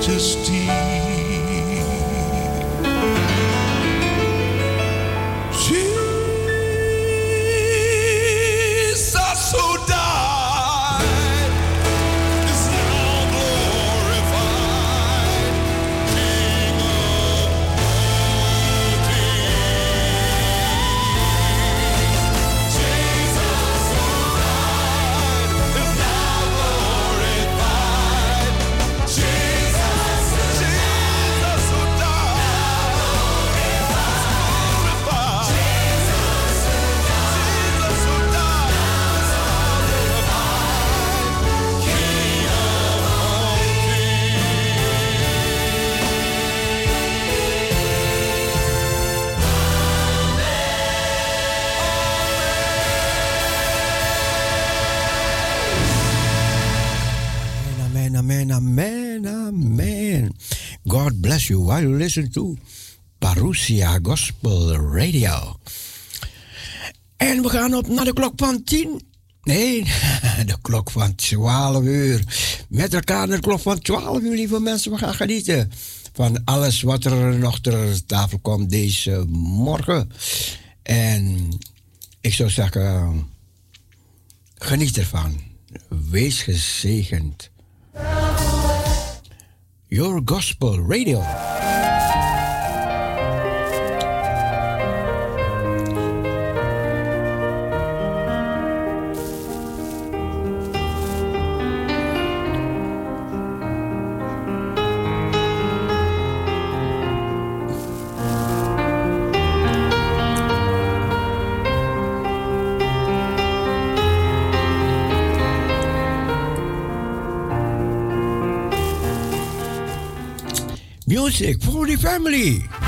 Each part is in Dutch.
majesty. You listen to Parousia Gospel Radio. En we gaan op naar de klok van 10. Nee, de klok van 12 uur. Met elkaar de klok van 12 uur, lieve mensen. We gaan genieten van alles wat er nog ter tafel komt deze morgen. En ik zou zeggen, geniet ervan. Wees gezegend. Your Gospel Radio. Music for the family.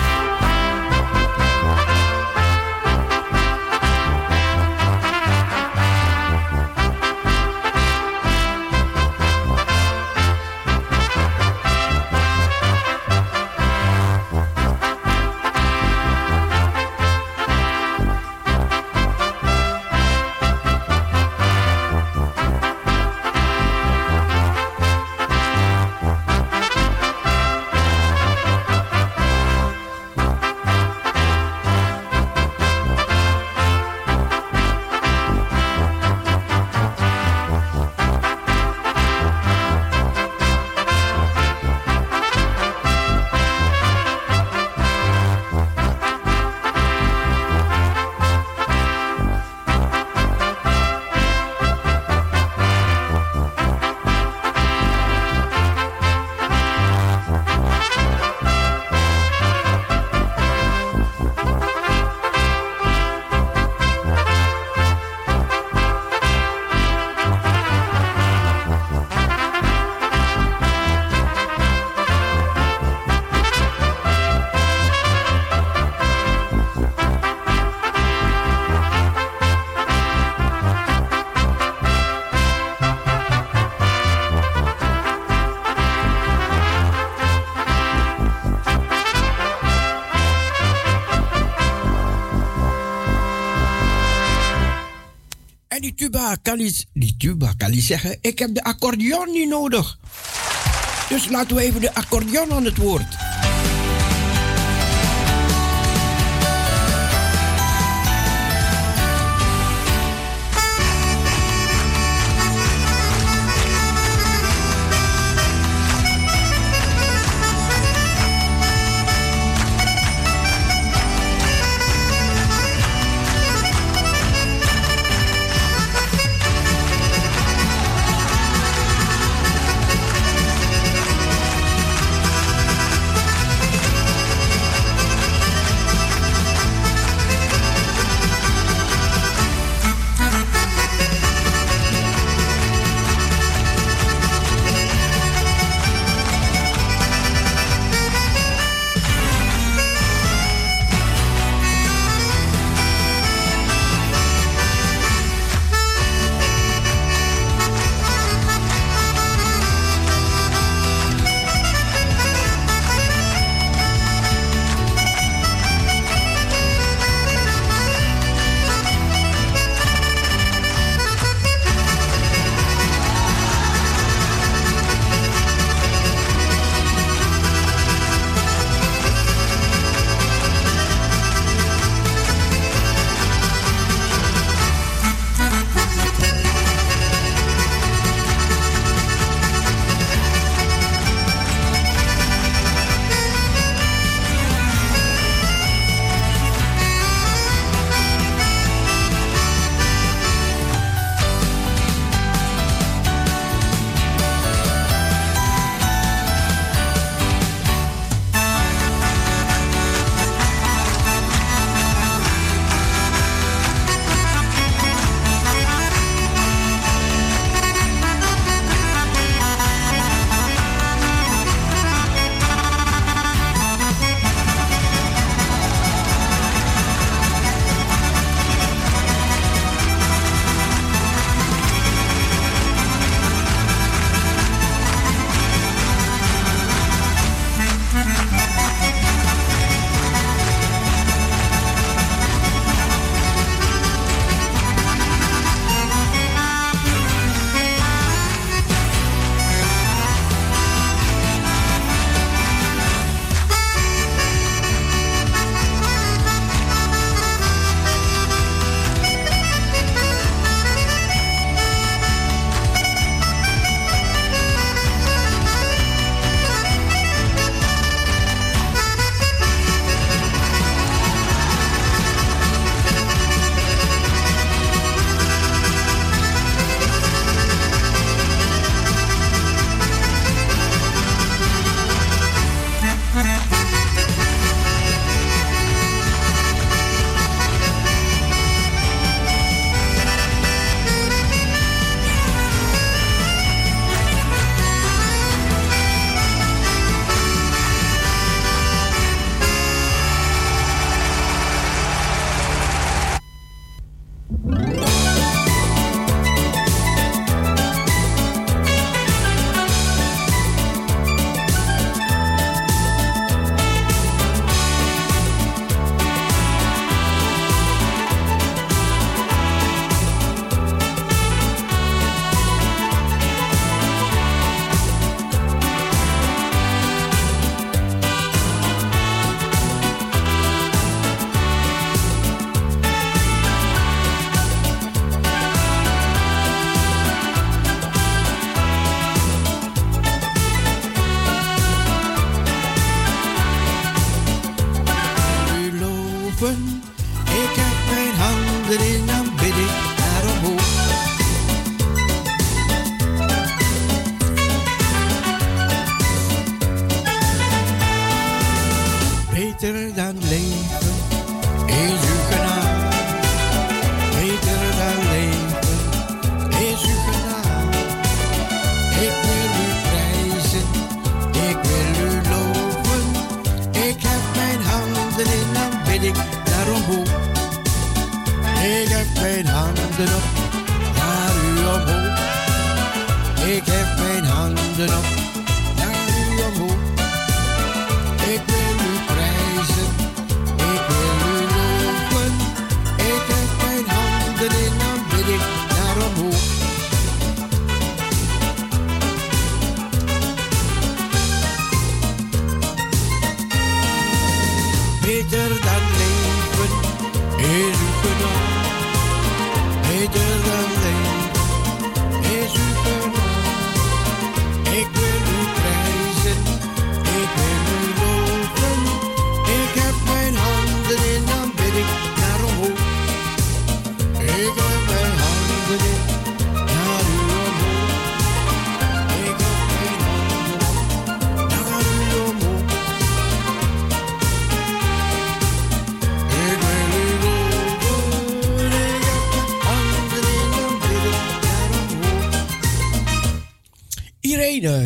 Kan iets, die tuba kan iets zeggen, ik heb de accordeon niet nodig. Dus laten we even de accordeon aan het woord.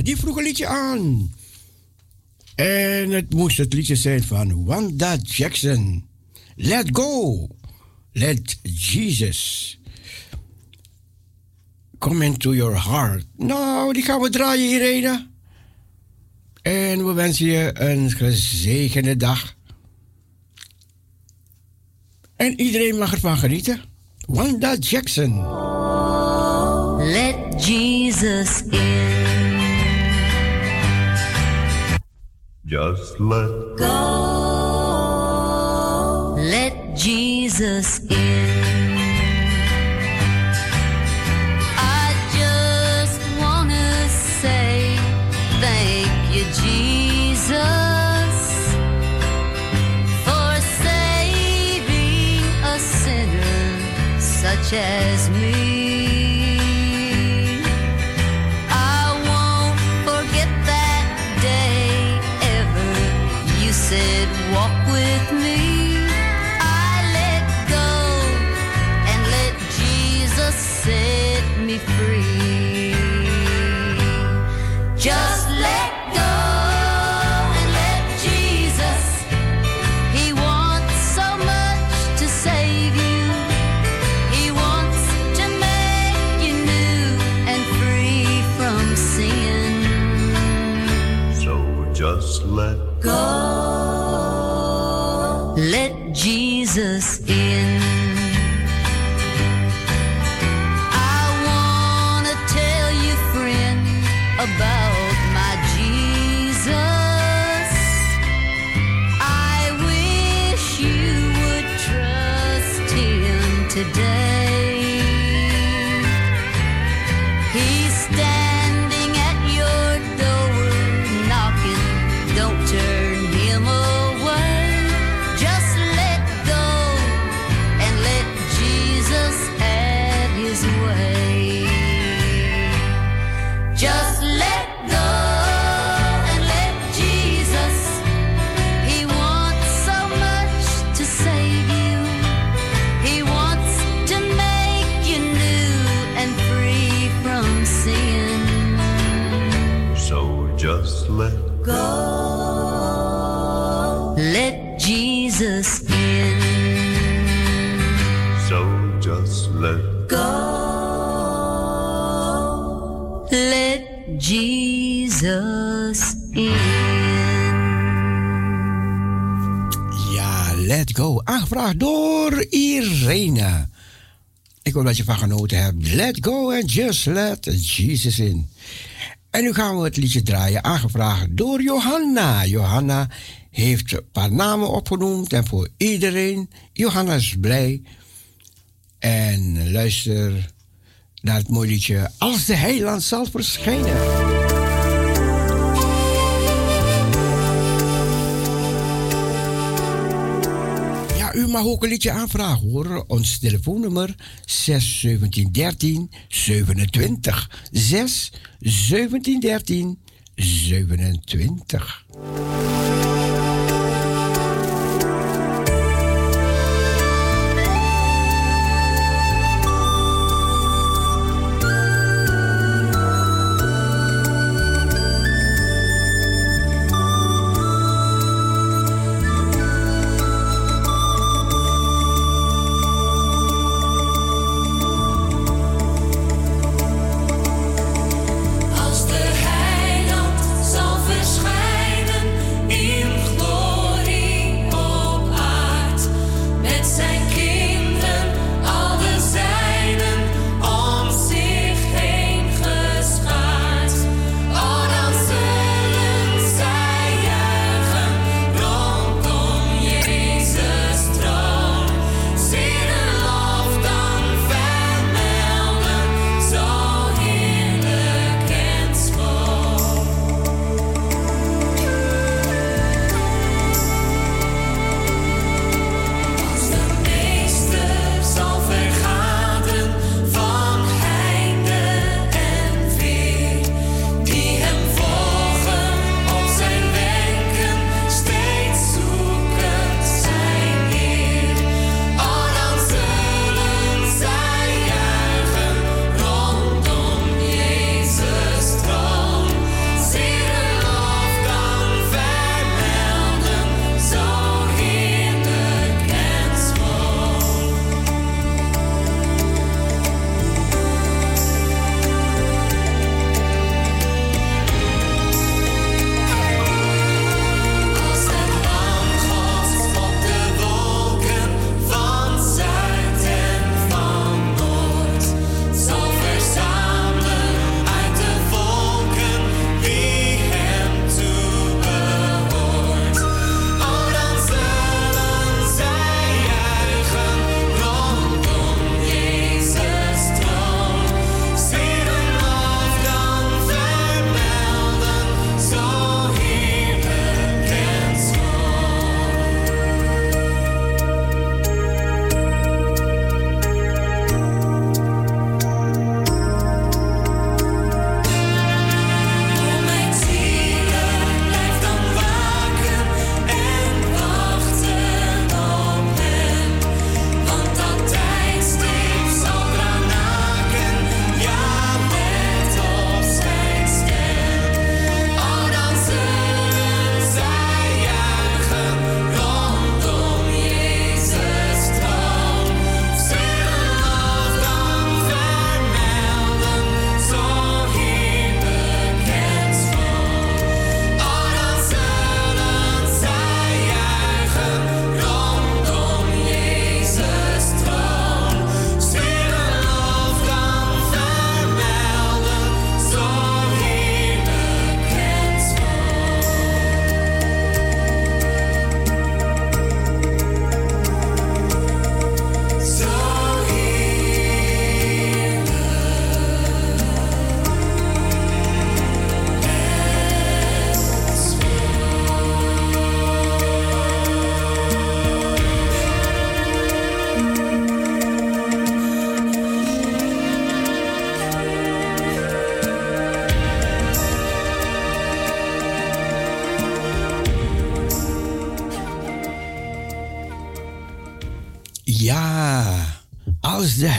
Die vroeg een liedje aan. En het moest het liedje zijn van Wanda Jackson. Let go. Let Jesus come into your heart. Nou, die gaan we draaien, Irene. En we wensen je een gezegende dag. En iedereen mag ervan genieten. Wanda Jackson. Let Jesus in. Just let Go. Let Jesus in. I just want to say thank you, Jesus, for saving a sinner such as me. Aangevraagd door Irene. Ik hoop dat je van genoten hebt. Let go and just let Jesus in. En nu gaan we het liedje draaien. Aangevraagd door Johanna. Johanna heeft een paar namen opgenoemd. En voor iedereen. Johanna is blij. En luister naar het mooie liedje. Als de heiland zal verschijnen. Mag ook een liedje aanvragen hoor. Ons telefoonnummer 6 1713 27. 6 1713 27.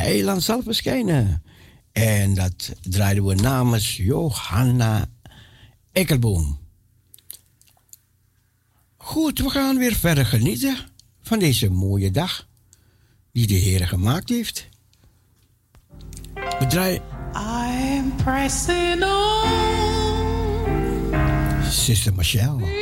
Heiland zal verschijnen. En dat draaiden we namens Johanna Ekkelboom. Goed, we gaan weer verder genieten van deze mooie dag die de Heer gemaakt heeft. We draaien I'm pressing on Sister Michelle.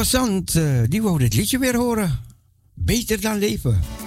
Zand, eh, die wou dit liedje weer horen. Beter dan leven.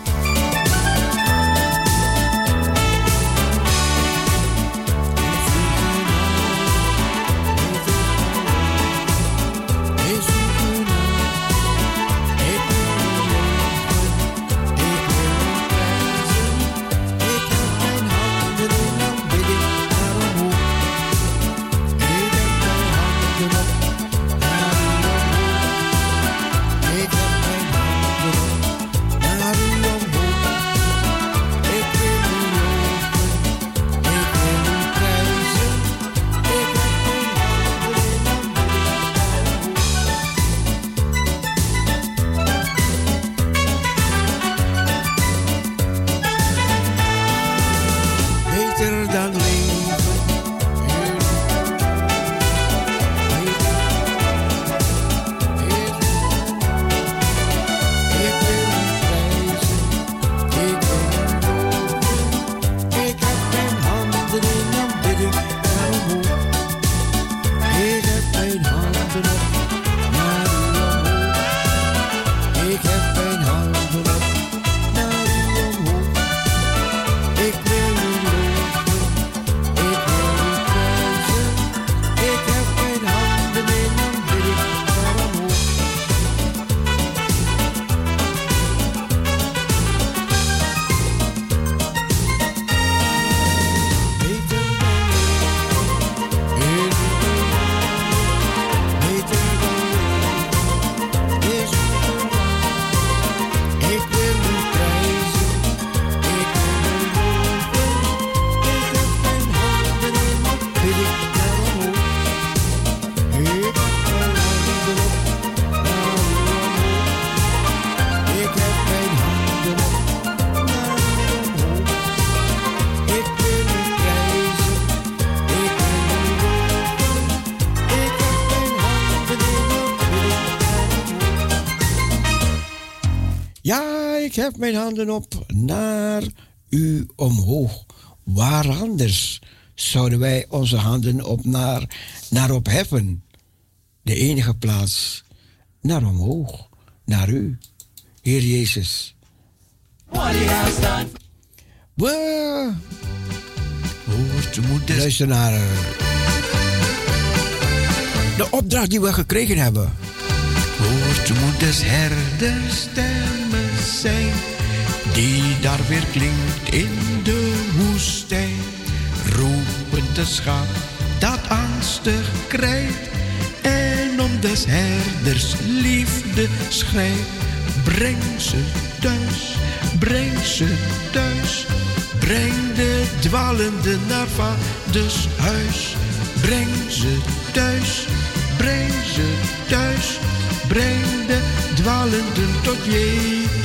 Heb mijn handen op naar u omhoog. Waar anders zouden wij onze handen op naar, naar opheffen? De enige plaats naar omhoog, naar u, Heer Jezus. We Hoort luisteren naar eh, de opdracht die we gekregen hebben. Hoort moeders herderstemmen zijn, die daar weer klinkt in de woestijn. Roepend de schaap dat angstig krijt, en om des herders liefde schrijft. Breng ze thuis, breng ze thuis, breng de dwalende naar vaders huis. Breng ze thuis, breng ze thuis, breng de dwalenden tot Jezus.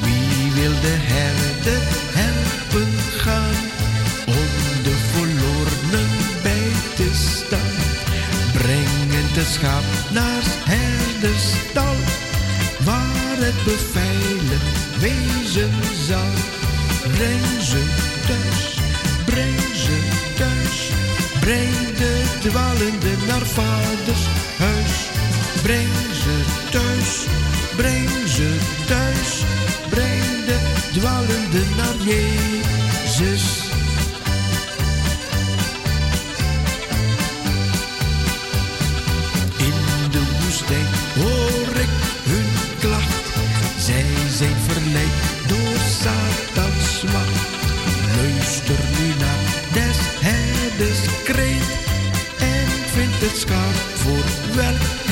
Wie wil de herder helpen gaan om de verlorenen bij te staan? Brengend het schaap naar herderstal, waar het beveiligd wezen zal. Breng ze thuis, breng ze thuis, breng de dwalende naar vaders huis. Breng ze thuis, breng ze thuis, breng de dwalende naar Jezus. Vind het schaap voor welk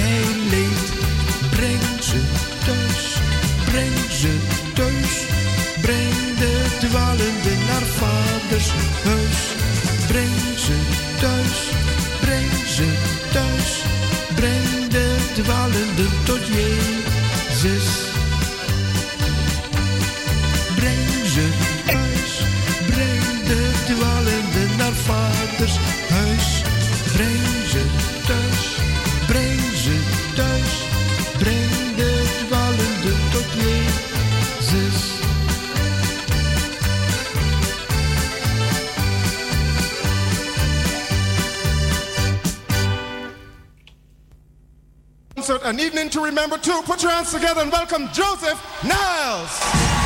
thing to remember too. Put your hands together and welcome Joseph Niles.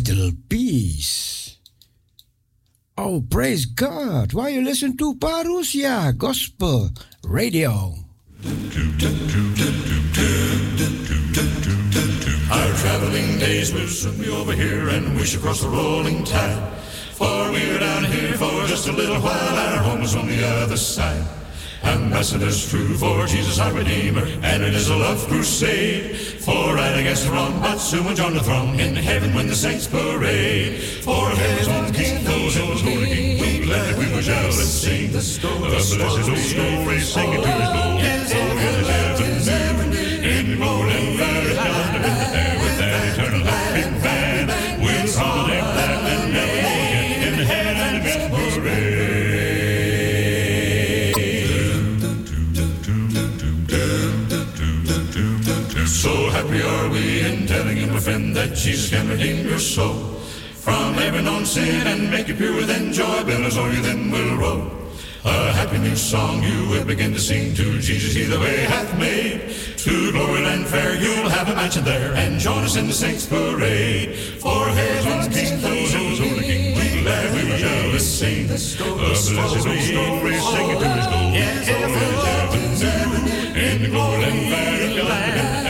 Little peace. Oh, praise God. Why you listen to Parousia Gospel Radio. Our traveling days will soon be over here, and we shall cross the rolling tide. For we are down here for just a little while, our home is on the other side. Ambassadors true for Jesus our Redeemer, and it is a love crusade for right against the wrong, but soon we'll join the throng in heaven when the saints parade. For heaven's own King, those heaven's holy King, we glad we will shout and sing the blessed old story, sing it to his glory. Friend, that Jesus can redeem your soul from every known sin and make it pure within joy. Billows o'er you then will roll. A happy new song you will begin to sing to Jesus, He the way hath made. To glory land fair, you'll have a mansion there, and join us in the saints' parade. For heaven's King, those who's holy King, we glad we will shout and sing. A blessed old story, sing it to His glory. Yes, heaven's heaven, in the glory land fair, you'll have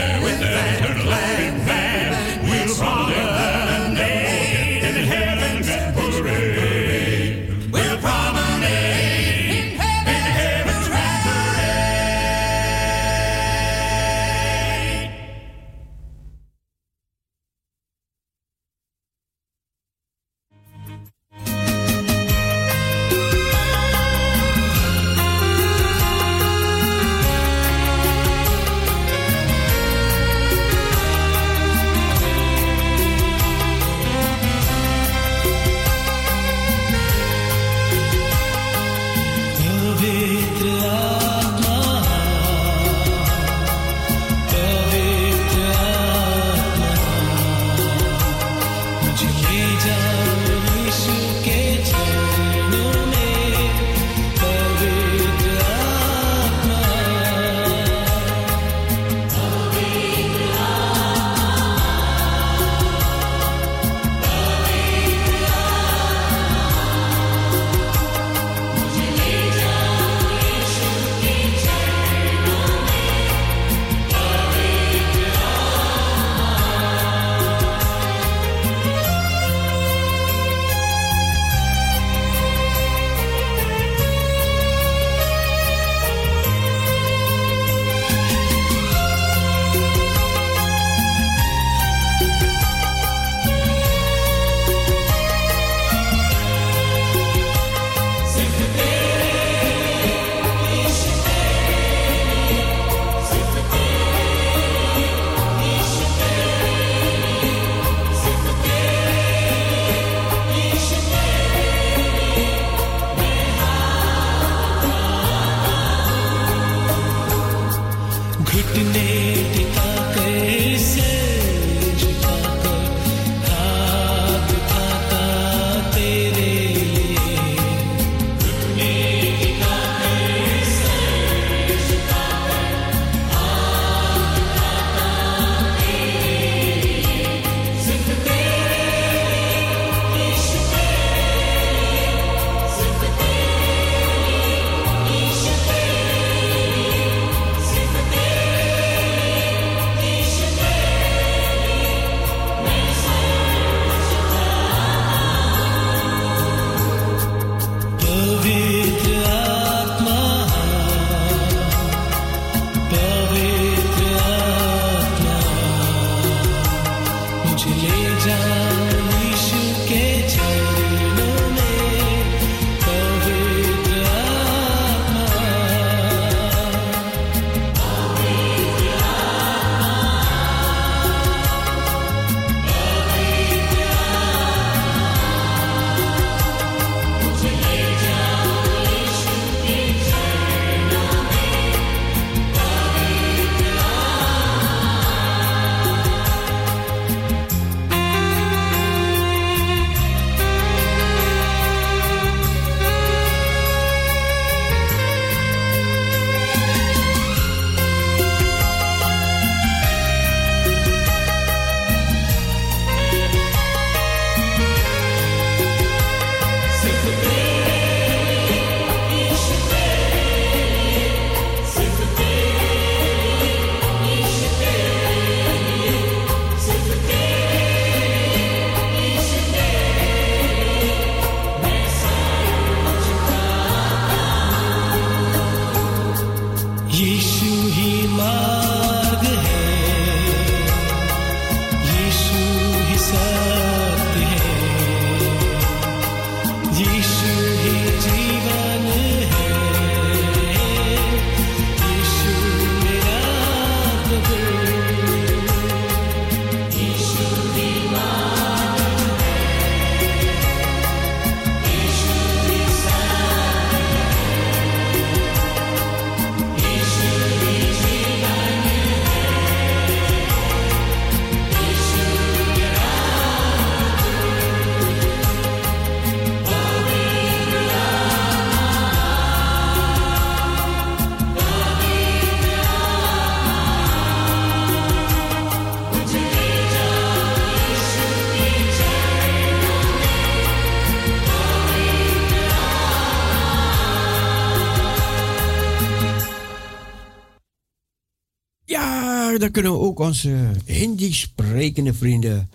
Kunnen we ook onze Hindi sprekende vrienden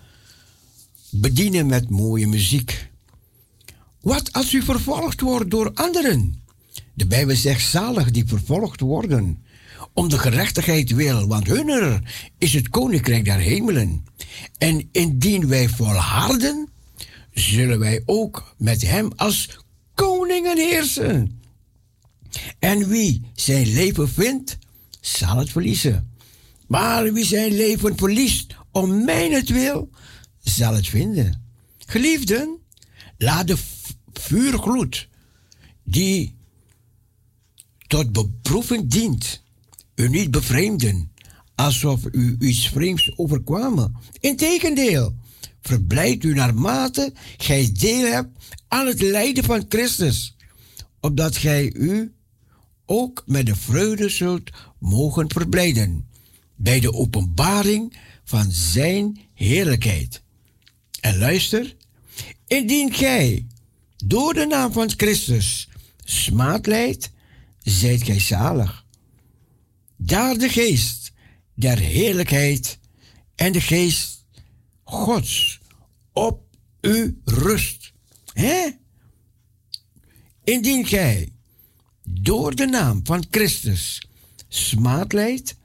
bedienen met mooie muziek. Wat als u vervolgd wordt door anderen? De Bijbel zegt zalig die vervolgd worden. Om de gerechtigheid wil, want hunner is het koninkrijk der hemelen. En indien wij volharden, zullen wij ook met hem als koningen heersen. En wie zijn leven vindt, zal het verliezen. Maar wie zijn leven verliest om mijnentwil, zal het vinden. Geliefden, laat de vuurgloed die tot beproeving dient, u niet bevreemden, alsof u iets vreemds overkwamen. Integendeel, verblijd u naarmate gij deel hebt aan het lijden van Christus, opdat gij u ook met de vreugde zult mogen verblijden bij de openbaring van zijn heerlijkheid. En luister, indien gij door de naam van Christus smaad leidt, zijt gij zalig. Daar de geest der heerlijkheid en de geest Gods op u rust. Hè? Indien gij door de naam van Christus smaad leidt,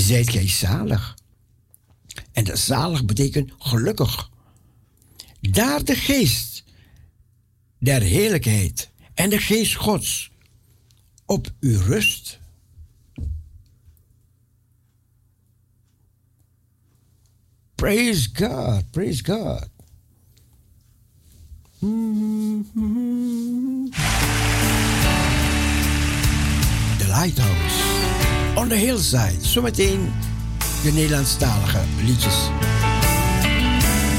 zijt gij zalig. En dat zalig betekent gelukkig. Daar de geest der heerlijkheid en de geest Gods op u rust. Praise God, praise God. The Lighthouse. On the Hillside. Zometeen de Nederlandstalige liedjes.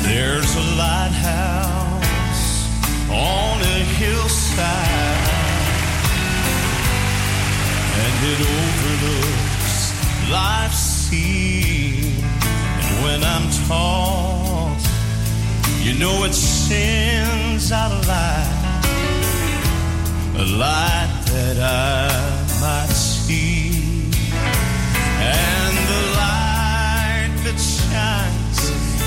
There's a lighthouse on a hillside, and it overlooks life's sea. And when I'm tossed, you know it sends out a light, a light that I might see,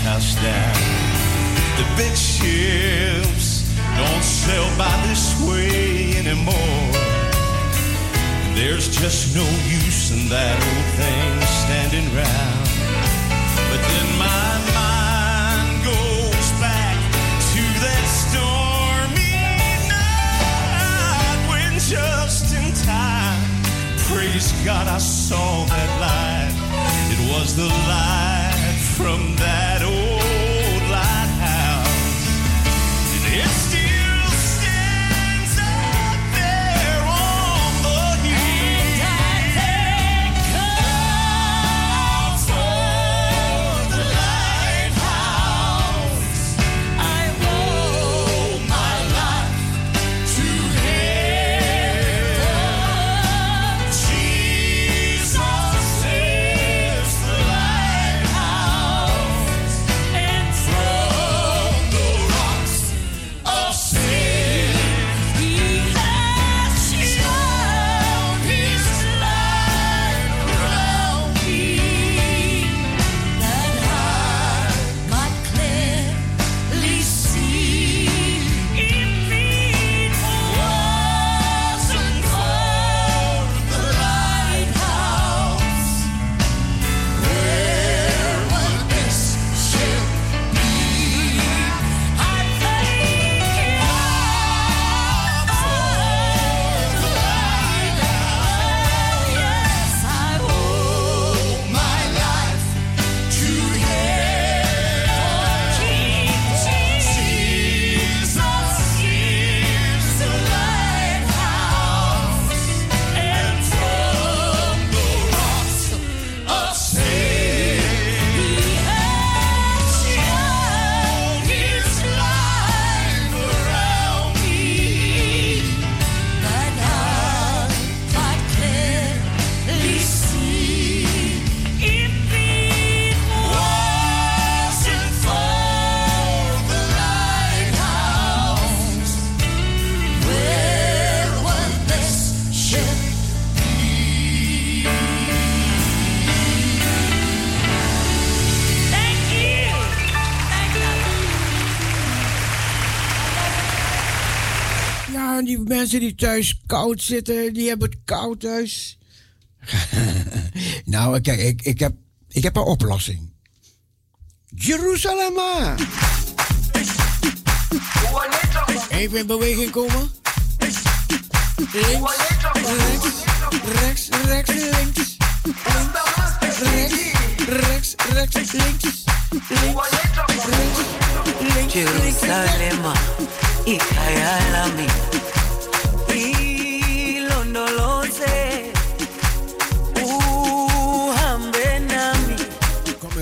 lighthouse down? The big ships don't sail by this way anymore. There's just no use in that old thing standing round. But then my mind goes back to that stormy night when just in time, praise God, I saw that light. It was the light from that old mensen die thuis koud zitten, die hebben het koud thuis. nou, kijk, ik, ik, heb, ik heb een oplossing. Jeruzalem. Even in beweging komen. Links, rechts, rechts, rechts, links. Rechts, rechts, rechts, links. Links, rechts, links, Jerusalema, ikayalami, ilondoloze,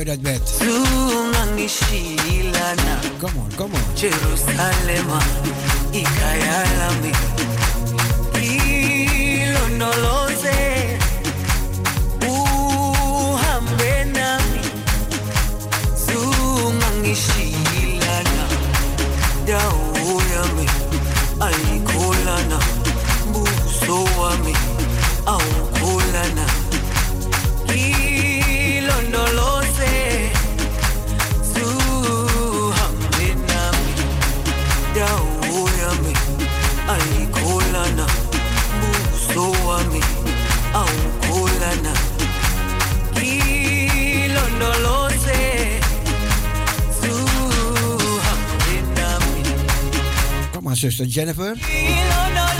Dat bed. Come on, come on. Jerusalema, ikayalami, nami, zungangishilana. Dawo buso Kom maar, zuster Jennifer.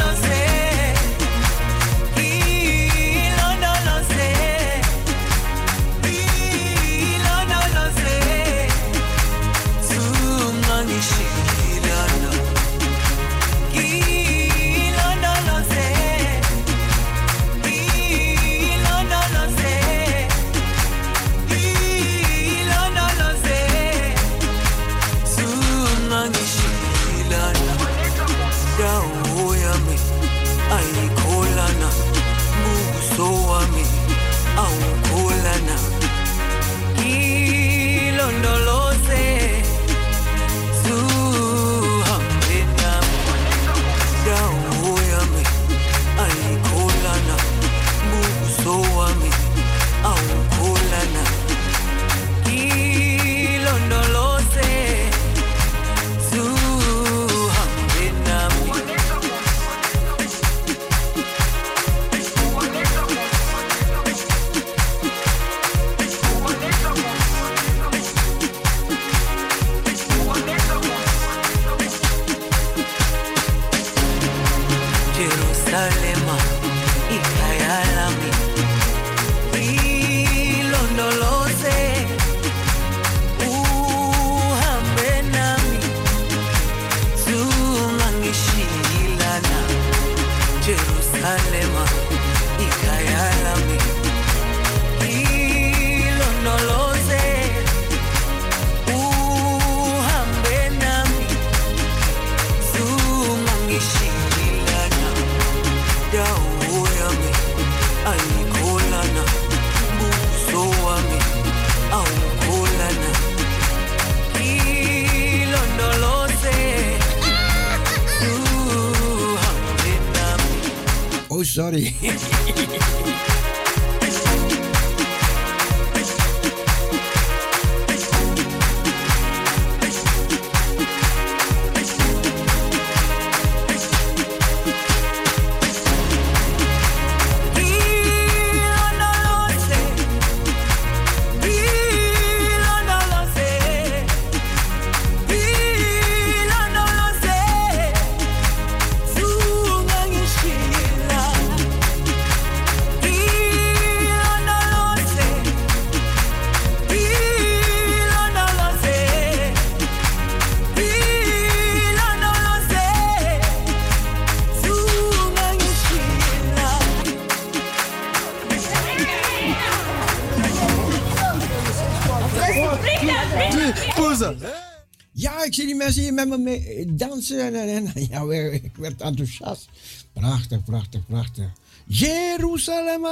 Mee dansen. En, en, en ja, ik werd enthousiast. Prachtig, prachtig, prachtig. Jeruzalem.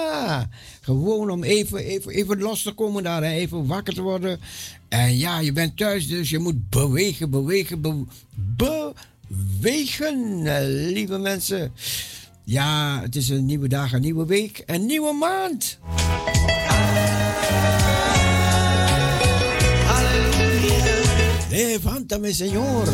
Gewoon om even, even, even los te komen daar. Hè. Even wakker te worden. En ja, je bent thuis, dus je moet bewegen, bewegen, be- bewegen, lieve mensen. Ja, het is een nieuwe dag, een nieuwe week, een nieuwe maand. Levántame, Señor.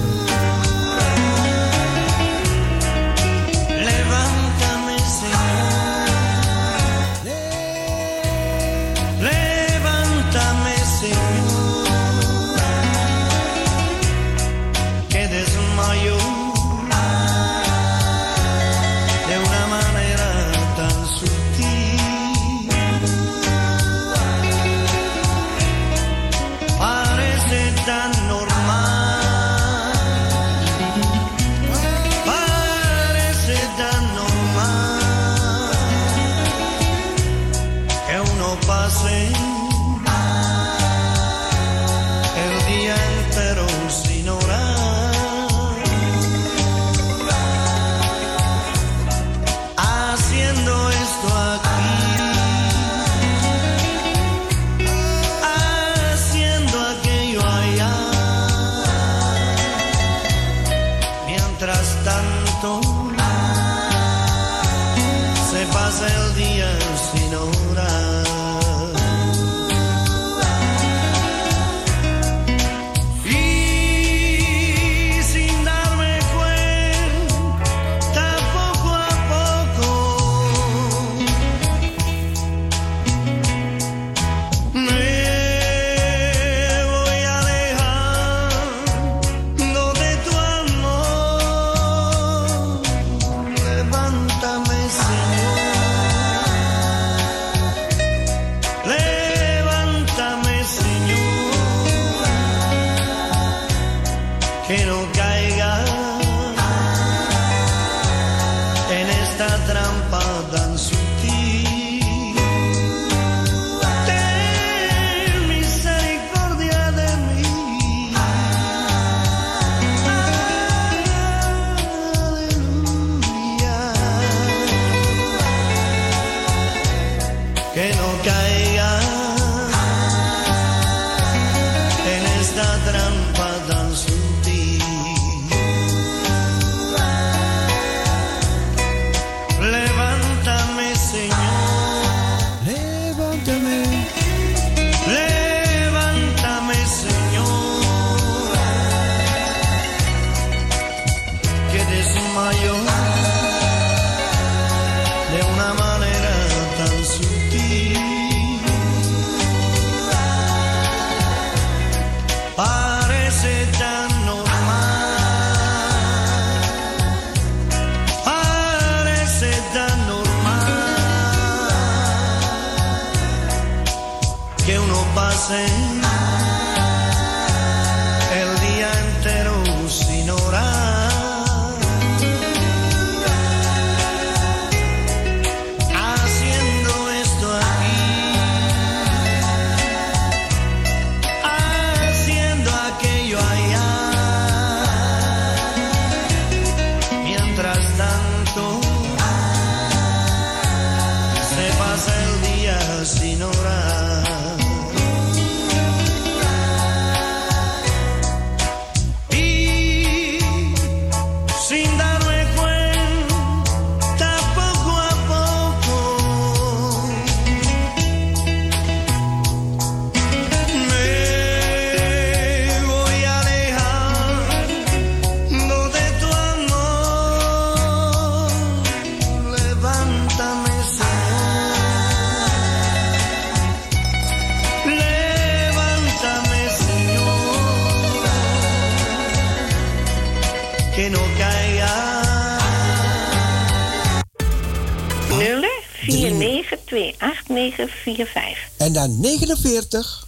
0 492 8945. En dan 49,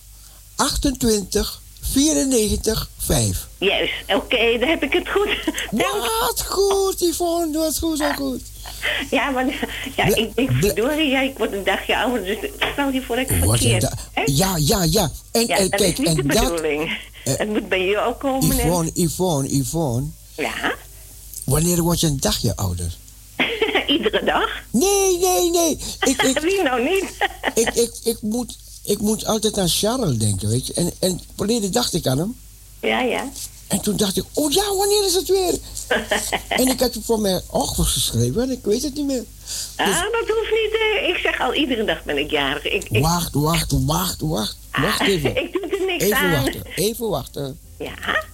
28, 94, 5. Juist, oké, dan heb ik het goed. Wat goed, Yvonne, wat goed, wat goed. Ja, maar ja, ik denk, verdorie, ja, ik word een dagje ouder, dus stel je voor dat ik verkeerd. ja, ja, ja. En, Ja, en dat kijk, is niet en de dat... bedoeling. eh, het moet bij je ook komen. hè? Yvonne, Yvonne, Yvonne. Ja, Wanneer word je een dagje ouder? iedere dag. Nee, nee, nee. Ik, ik, Wie nou niet? ik, ik, ik, moet, ik moet altijd aan Charles denken, weet je. En, en verleden dacht ik aan hem. Ja, ja. En toen dacht ik, oh ja, wanneer is het weer? en ik had het voor mij geschreven en ik weet het niet meer. Ah, dat hoeft niet. Ik zeg al, iedere dag ben ik jarig. Ik, ik, Wacht, wacht, wacht, wacht. Wacht even. ik doe er niks Even aan. wachten, even wachten. Ja.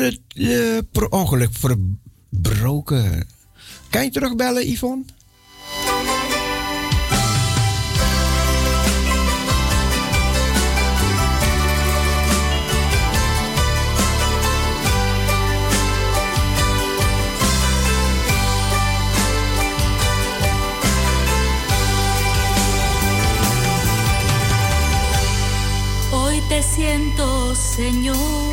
Het uh, per ongeluk verbroken. Kan je terugbellen, Yvonne? Hoy te siento, Señor.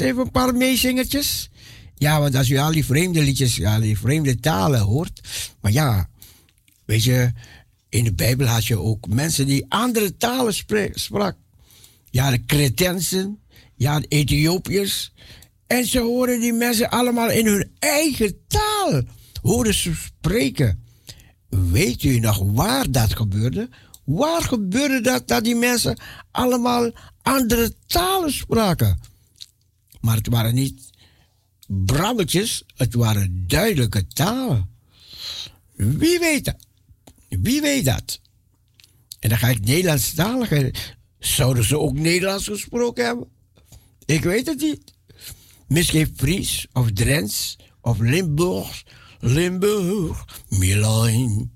Even een paar meezingertjes. Ja, want als u al die vreemde liedjes, al die vreemde talen hoort. Maar ja, weet je, in de Bijbel had je ook mensen die andere talen sprak. Ja, de Cretensen, ja, de Ethiopiërs. En ze horen die mensen allemaal in hun eigen taal. Horen ze spreken. Weet u nog waar dat gebeurde? Waar gebeurde dat dat die mensen allemaal andere talen spraken? Maar het waren niet brabbeltjes, het waren duidelijke talen. Wie weet dat? Wie weet dat? En dan ga ik Nederlandstaligen. Zouden ze ook Nederlands gesproken hebben? Ik weet het niet. Misschien Fries of Drents of Limburg. Limburg, Milan.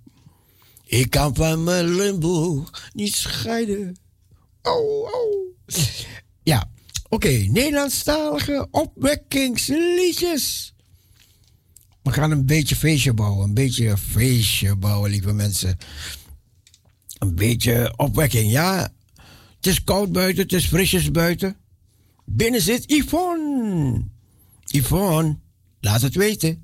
Ik kan van mijn Limburg niet scheiden. Oh, oh. Ja, oké. Nederlandstalige opwekkingsliedjes. We gaan een beetje feestje bouwen. Een beetje feestje bouwen, lieve mensen. Een beetje opwekking, ja. Het is koud buiten, het is frisjes buiten. Binnen zit Yvonne. Yvonne, laat het weten.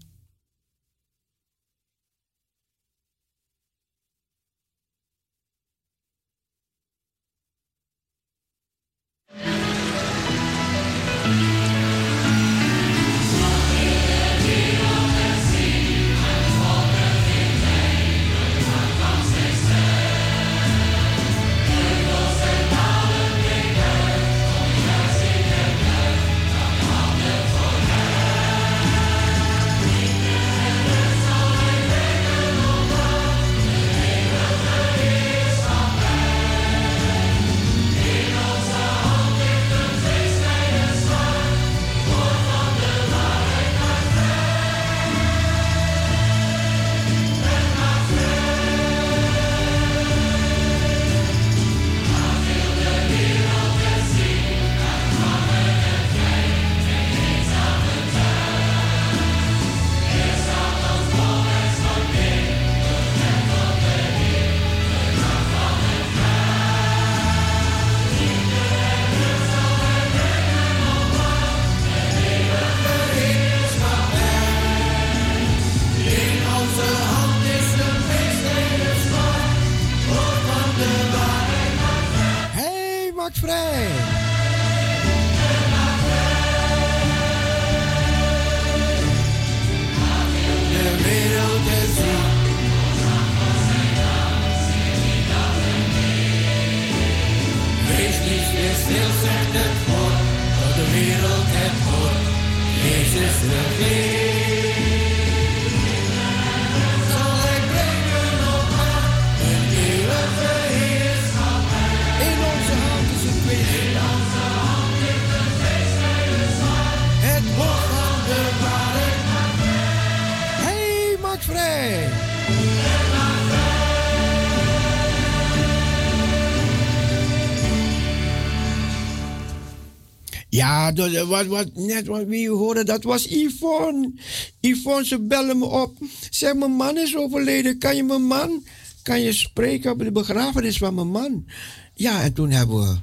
Ja, wat, net wat wie hoorde, dat was Yvonne. Yvonne, ze bellen me op. Zeg, mijn man is overleden. Kan je mijn man, kan je spreken op de begrafenis van mijn man? Ja, en toen hebben we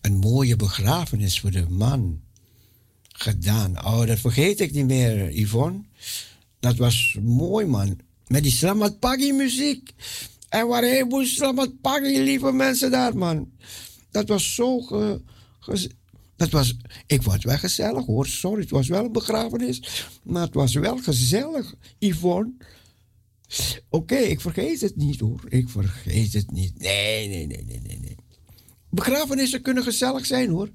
een mooie begrafenis voor de man gedaan. Oh, dat vergeet ik niet meer, Yvonne. Dat was mooi, man. Met die Slamat Pagi muziek. En waar een heleboel Slamat Pagi, lieve mensen daar, man. Dat was zo... Ge- dat was, ik het wel gezellig hoor. Sorry, het was wel een begrafenis. Maar het was wel gezellig, Yvonne. Oké, ik vergeet het niet hoor. Ik vergeet het niet. Nee, nee, nee, nee, nee. nee. Begrafenissen kunnen gezellig zijn hoor.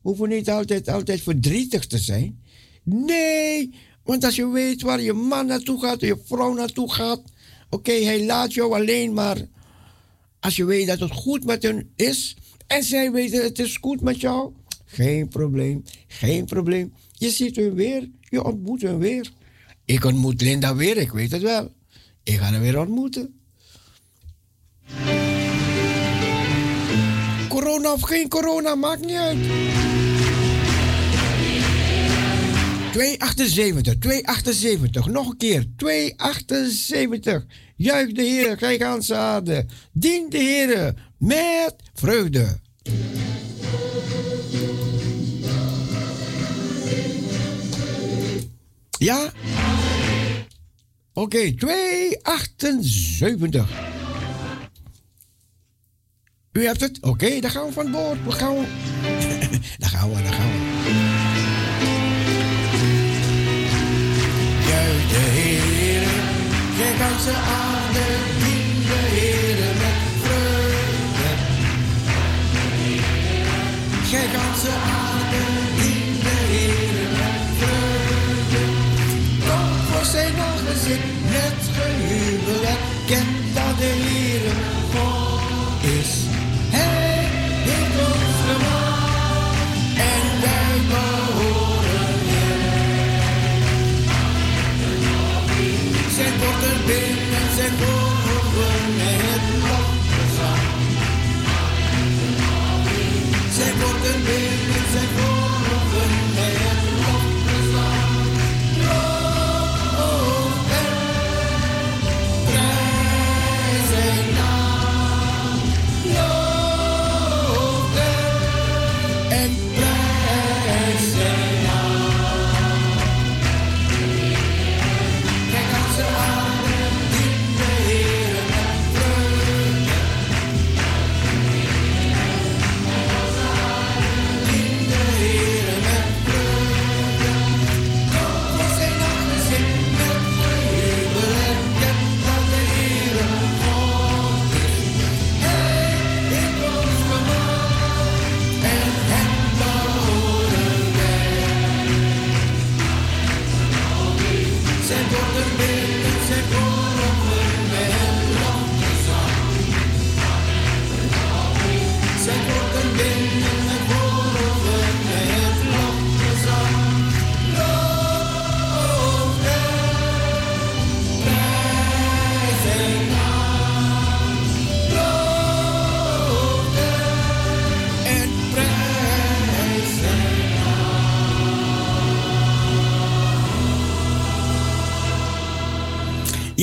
Hoeven niet altijd, altijd verdrietig te zijn. Nee, want als je weet waar je man naartoe gaat, je vrouw naartoe gaat. Oké, hij laat jou alleen, maar als je weet dat het goed met hen is en zij weten het is goed met jou, geen probleem, geen probleem. Je ziet hun weer, je ontmoet hun weer. Ik ontmoet Linda weer, ik weet het wel. Ik ga haar weer ontmoeten. Corona of geen corona, maakt niet uit. 278, 278, nog een keer, 278. Juich de Heer, kijk aan zaden. Dien de Heer met vreugde. Ja? Oké, 278. U hebt het? Oké, dan gaan we van boord. We gaan we. gaan we, daar gaan we. Juist de Heer, gij ganse aarde, dien de Heer met vreugde. Gij ganse aarde, dien aangezicht met gejubel en ken dat de Heer God is. Hij heeft ons gemaakt en wij behoren hem. Zijn woorden binnen, zijn woorden het lofgezang. Zijn woorden binnen,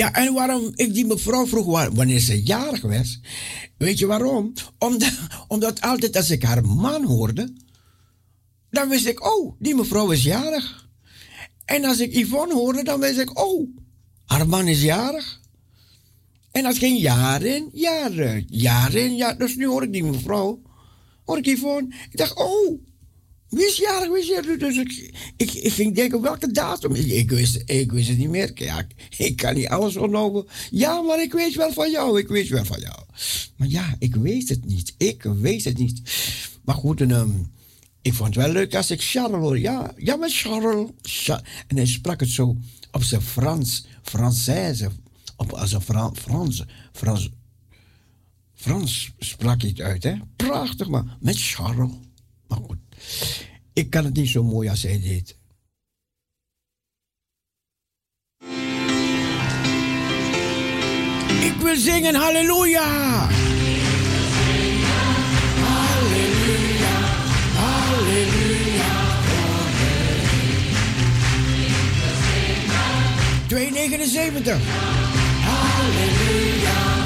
Ja, en waarom ik die mevrouw vroeg wa- wanneer ze jarig was. Weet je waarom? Omdat, omdat altijd als ik haar man hoorde, dan wist ik, oh, die mevrouw is jarig. En als ik Yvonne hoorde, dan wist ik, oh, haar man is jarig. En dat ging jaren, jaren, jaren, ja. Dus nu hoor ik die mevrouw, hoor ik Yvonne. Ik dacht, oh, wie is jarig, wie is jarig? Dus ik, ik, ik ging denken, welke datum? Ik, wist, ik wist het niet meer. Ja, ik, kan niet alles ontlopen. Ja, maar ik weet wel van jou, ik weet wel van jou. Maar ja, ik weet het niet. Ik weet het niet. Maar goed, en, ehm, ik vond het wel leuk als ik Charles hoor. Ja, ja, maar Charles. Cha- en hij sprak het zo op zijn Frans, Française. Op, als een Fran, Frans, Frans, Frans sprak hij het uit, hè? Prachtig, maar met Charles. Maar goed, ik kan het niet zo mooi als hij deed. Ik wil zingen halleluja. Halleluja, halleluja. 279. Halleluja.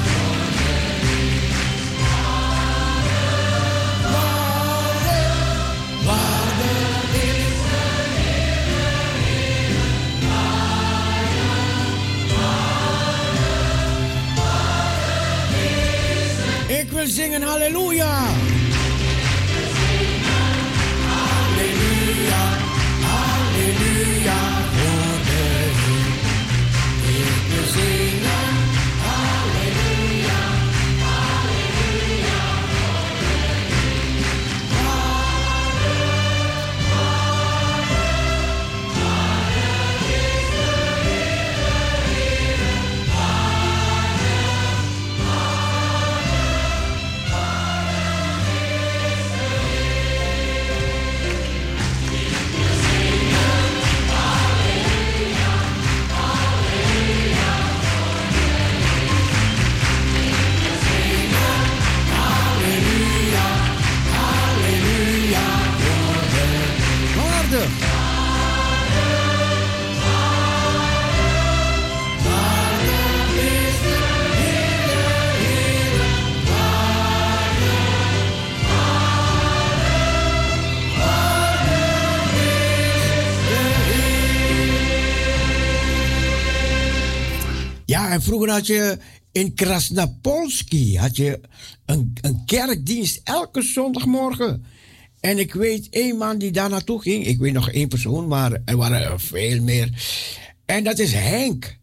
Ik wil zingen halleluja. Halleluja, halleluja voor de. Ik wil zingen en vroeger had je in Krasnapolski had je een, een kerkdienst elke zondagmorgen. En ik weet één man die daar naartoe ging. Ik weet nog één persoon, maar er waren er veel meer. En dat is Henk.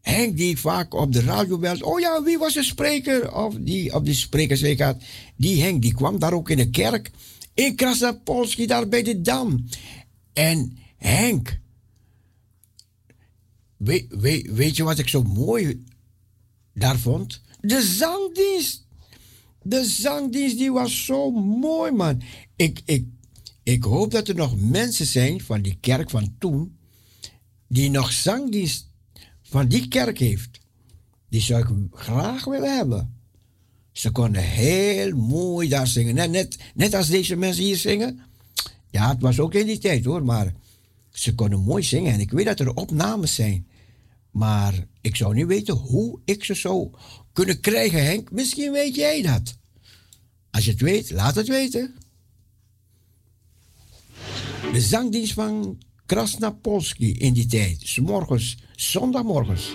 Henk die vaak op de radio belt. Oh ja, wie was de spreker? Of die op die sprekersweek had. Die Henk, die kwam daar ook in de kerk. In Krasnapolski, daar bij de Dam. En Henk. Weet, weet, je wat ik zo mooi daar vond? De zangdienst. De zangdienst die was zo mooi, man. Ik, ik, ik hoop dat er nog mensen zijn van die kerk van toen. die nog zangdienst van die kerk heeft. Die zou ik graag willen hebben. Ze konden heel mooi daar zingen. Net, net als deze mensen hier zingen. Ja, het was ook in die tijd hoor, maar ze konden mooi zingen. En ik weet dat er opnames zijn. Maar ik zou niet weten hoe ik ze zou kunnen krijgen, Henk. Misschien weet jij dat. Als je het weet, laat het weten. De zangdienst van Krasnapolski in die tijd. 's morgens, zondagmorgens.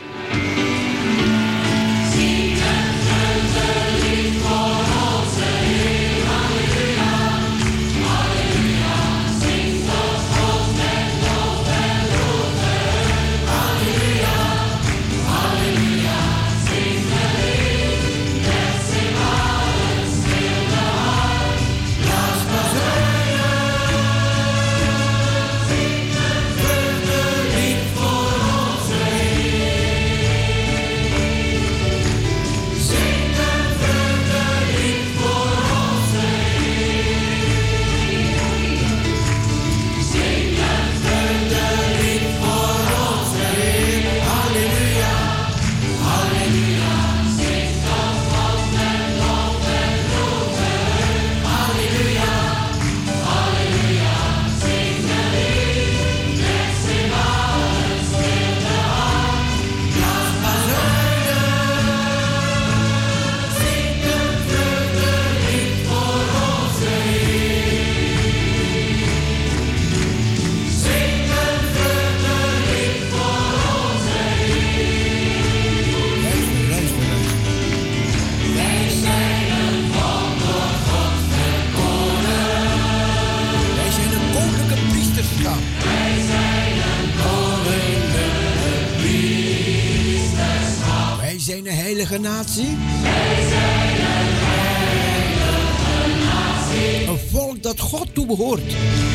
Een heilige natie. Een volk dat God toebehoort. Een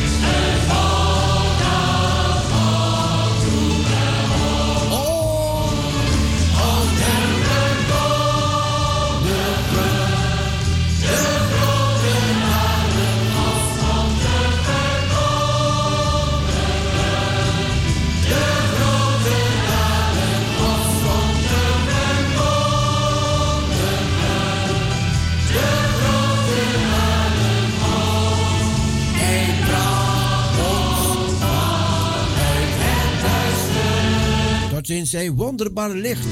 in zijn wonderbaar licht.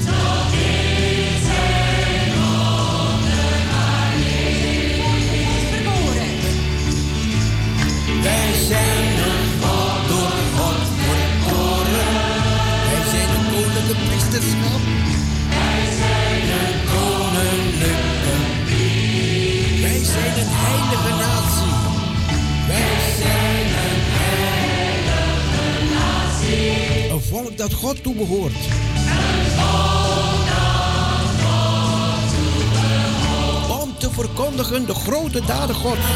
Wij zijn een volk door God verkoren. Wij zijn een koninklijke priesterschap. Dat God toebehoort. God. Om te verkondigen de grote daden Gods.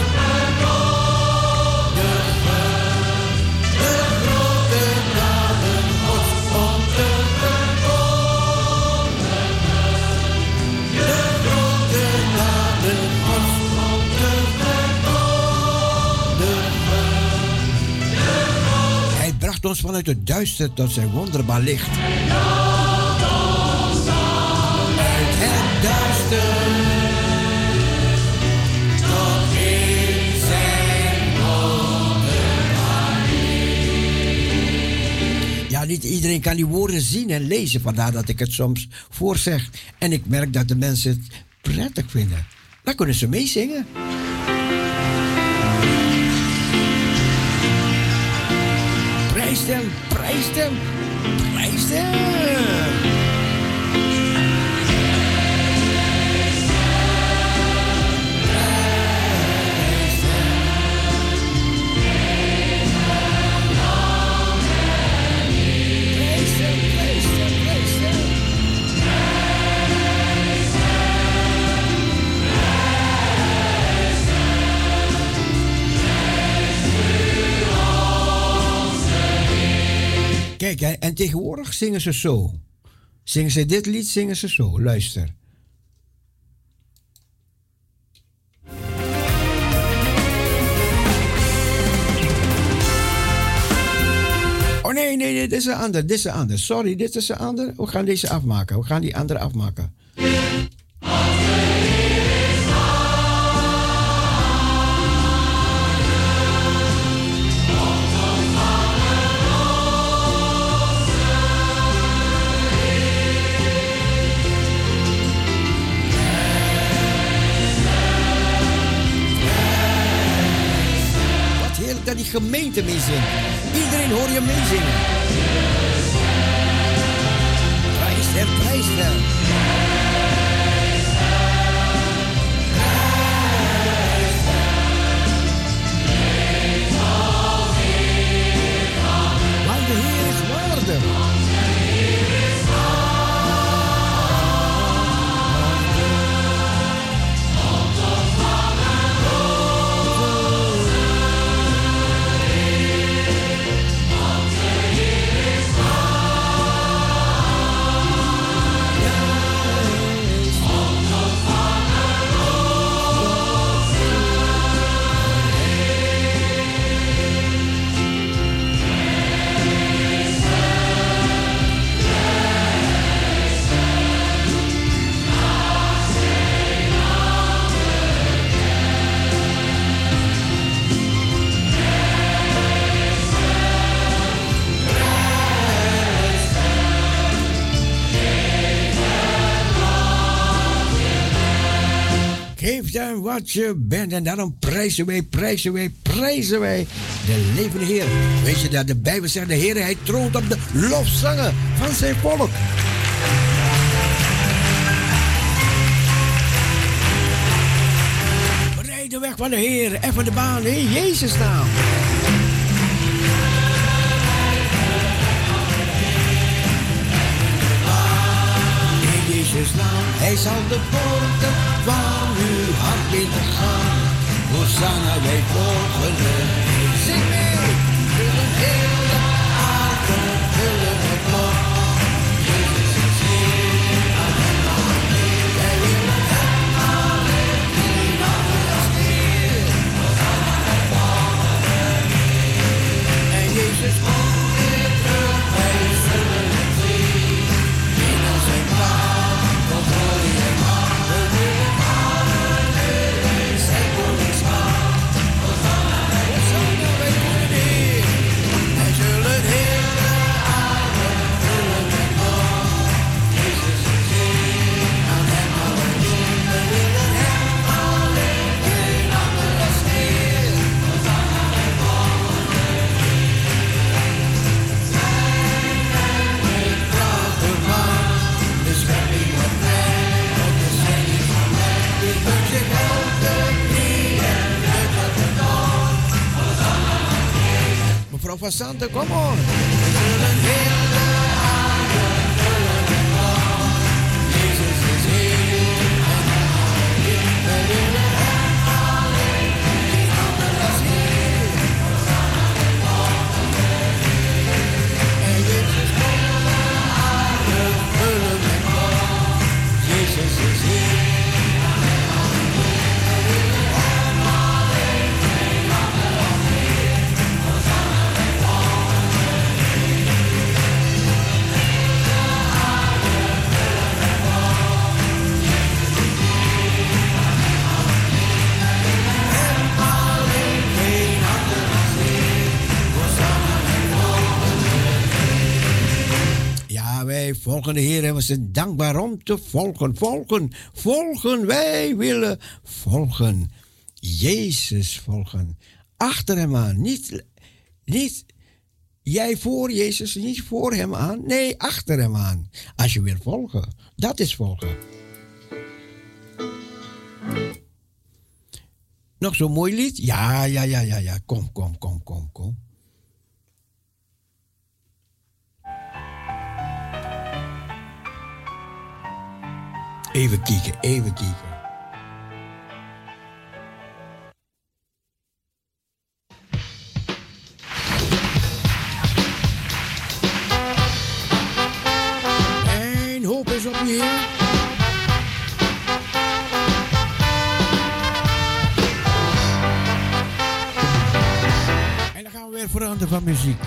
Ons vanuit het duister tot zijn wonderbaar licht. Het duister tot in zijn. Ja, niet iedereen kan die woorden zien en lezen, vandaar dat ik het soms voorzeg. En ik merk dat de mensen het prettig vinden. Dan kunnen ze meezingen. Prijs hem, prijs hem, prijs hem. Kijk, en tegenwoordig zingen ze zo. Zingen ze dit lied, zingen ze zo. Luister. Oh nee, nee, nee, dit is een ander, dit is een ander. Sorry, dit is een ander. We gaan deze afmaken. We gaan die andere afmaken. Gemeente meezingt. Iedereen hoor je meezingen. Prijs hem, prijs. Geef hem wat je bent en daarom prijzen wij, prijzen wij, prijzen wij de levende Heer. Weet je dat de Bijbel zegt, de Heer, hij troont op de lofzangen van zijn volk. Bereid de weg van de Heer en van de baan in Jezus naam. In Jezus naam, hij zal de poorten binnengaan. Hosanna, wij volgen Mevrouw van dankbaar om te volgen. Volgen, volgen. Wij willen volgen. Jezus volgen. Achter hem aan. Niet, niet jij voor Jezus, niet voor hem aan. Nee, achter hem aan. Als je wil volgen. Dat is volgen. Nog zo'n mooi lied? Ja, ja, ja, ja, ja. Kom, kom, kom, kom, kom. Even kieken, even kieken. En hoop is op. En dan gaan we weer veranderen van muziek.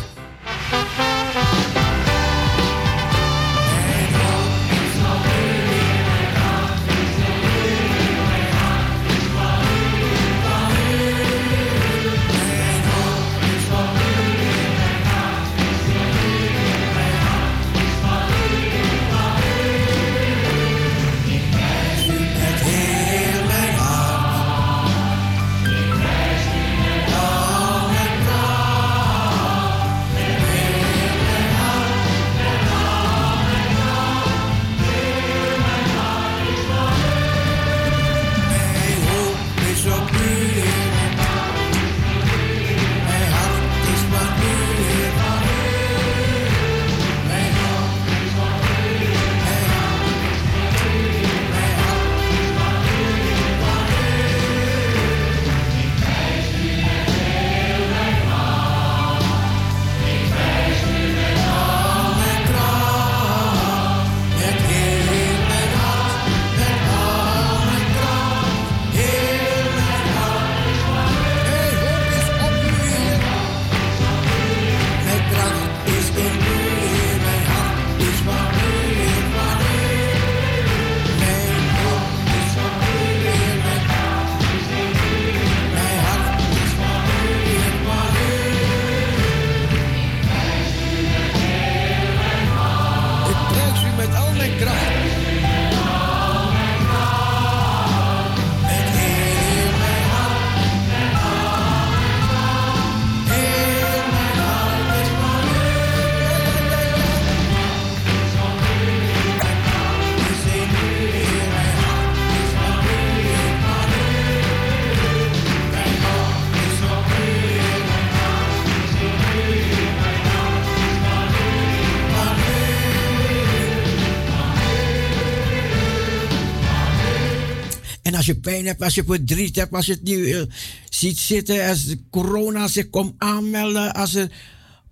Je pijn hebt, als je verdriet hebt, als je het niet eh, ziet zitten, als corona zich komt aanmelden, als er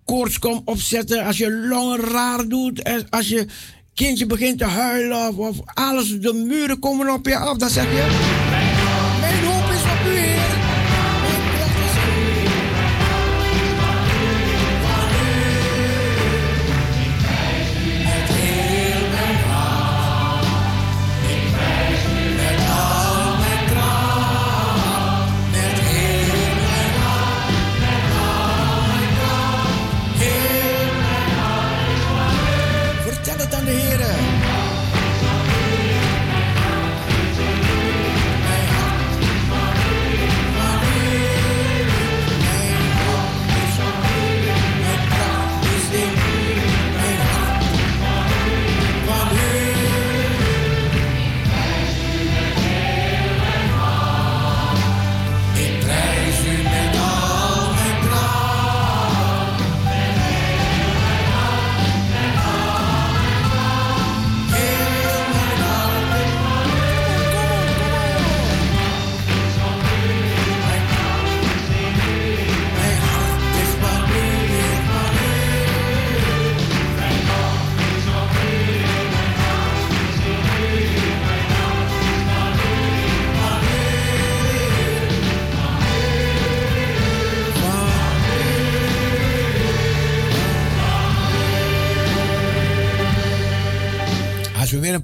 koorts komt opzetten, als je longen raar doet, als je kindje begint te huilen of, of alles, de muren komen op je af, dan zeg je,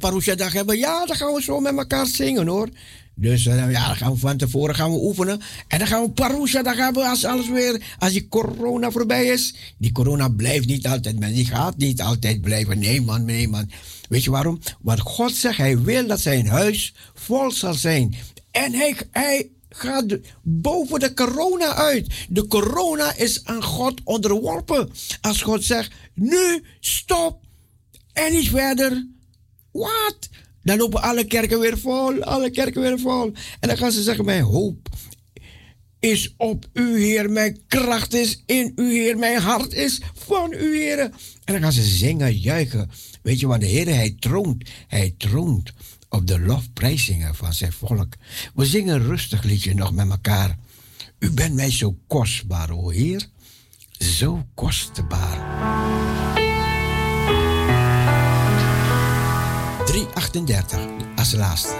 parousia-dag hebben, ja, dan gaan we zo met elkaar zingen hoor. Dus eh, ja, dan gaan we van tevoren gaan we oefenen. En dan gaan we parousia-dag hebben als alles weer, als die corona voorbij is. Die corona blijft niet altijd, maar die gaat niet altijd blijven. Nee man, nee man. Weet je waarom? Want God zegt, hij wil dat zijn huis vol zal zijn. En hij, hij gaat boven de corona uit. De corona is aan God onderworpen. Als God zegt, nu stop en niet verder. Wat? Dan lopen alle kerken weer vol, alle kerken weer vol. En dan gaan ze zeggen, mijn hoop is op u, Heer. Mijn kracht is in u, Heer. Mijn hart is van u, Heer. En dan gaan ze zingen, juichen. Weet je, want de Heer, hij troont. Hij troont op de lofprijzingen van zijn volk. We zingen een rustig liedje nog met elkaar. U bent mij zo kostbaar, o Heer. Zo kostbaar. 38 als laatste.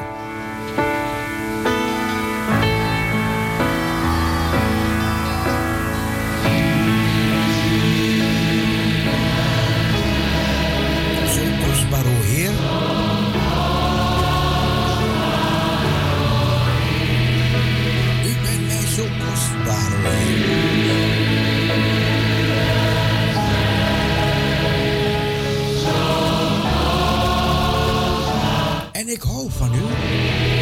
Zo kostbaar, oh Heer. U bent mij zo kostbaar, oh Heer. ik hou van u.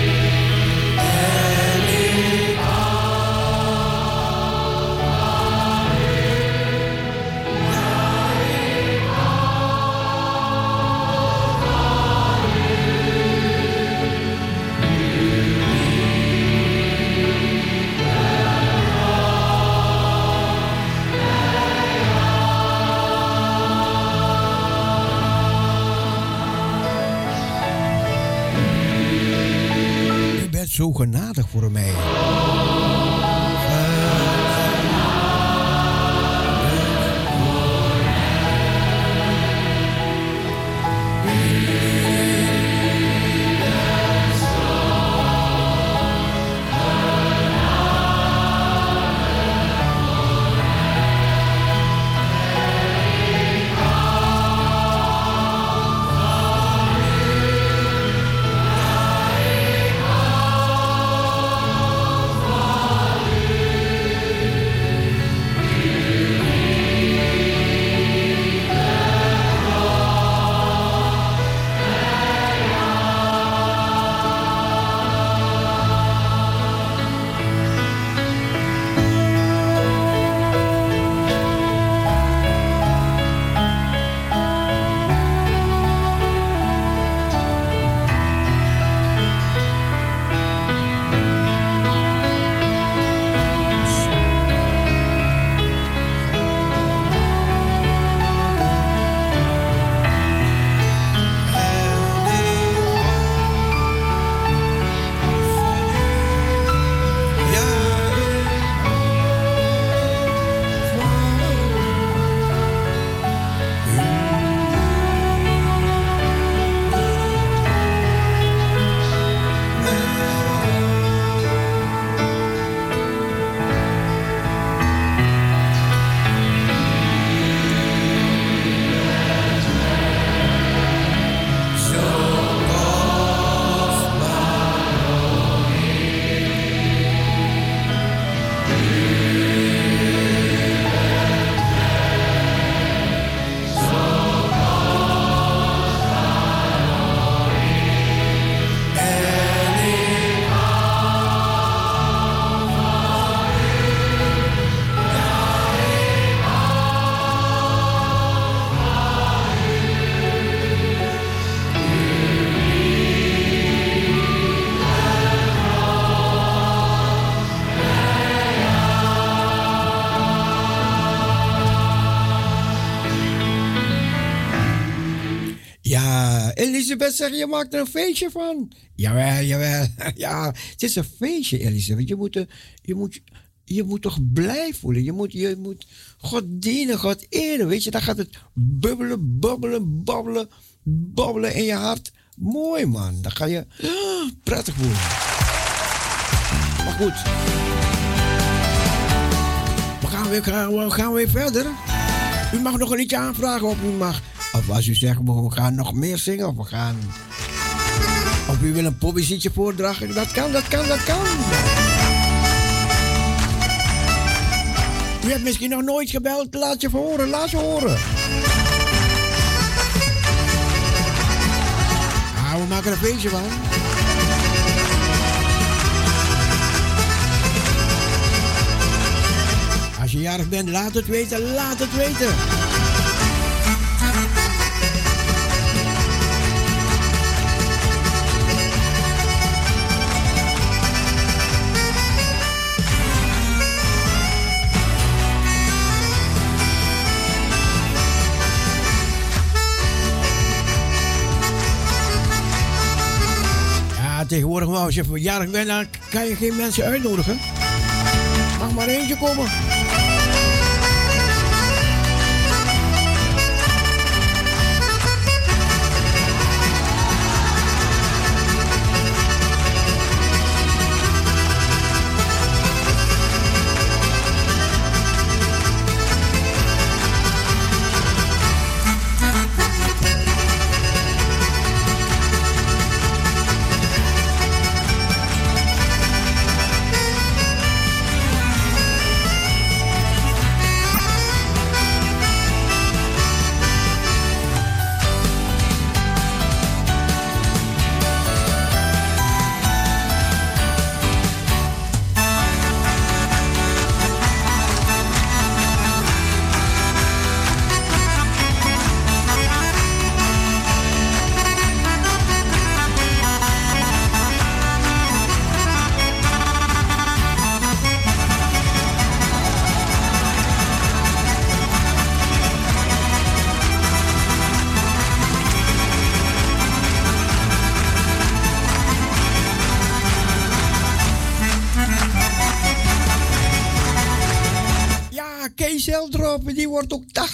genadig voor mij. Elisabeth zegt, je maakt er een feestje van. Jawel, jawel. Ja, het is een feestje, Elisabeth. Je moet, je moet, je moet toch blij voelen. Je moet, je moet God dienen, God eren. Weet je, dan gaat het bubbelen, bubbelen, babbelen, babbelen in je hart. Mooi, man. Dan ga je prettig voelen. Maar goed. We gaan weer, we gaan weer verder. U mag nog een liedje aanvragen of u mag. Of als u zegt, we gaan nog meer zingen of we gaan. Of u wil een poëzietje voordragen. Dat kan, dat kan, dat kan. U hebt misschien nog nooit gebeld. Laat je horen, laat je horen. Ah, we maken er een feestje van. Als je jarig bent, laat het weten, laat het weten. Tegenwoordig, maar als je verjaardag bent, dan kan je geen mensen uitnodigen. Mag maar eentje komen.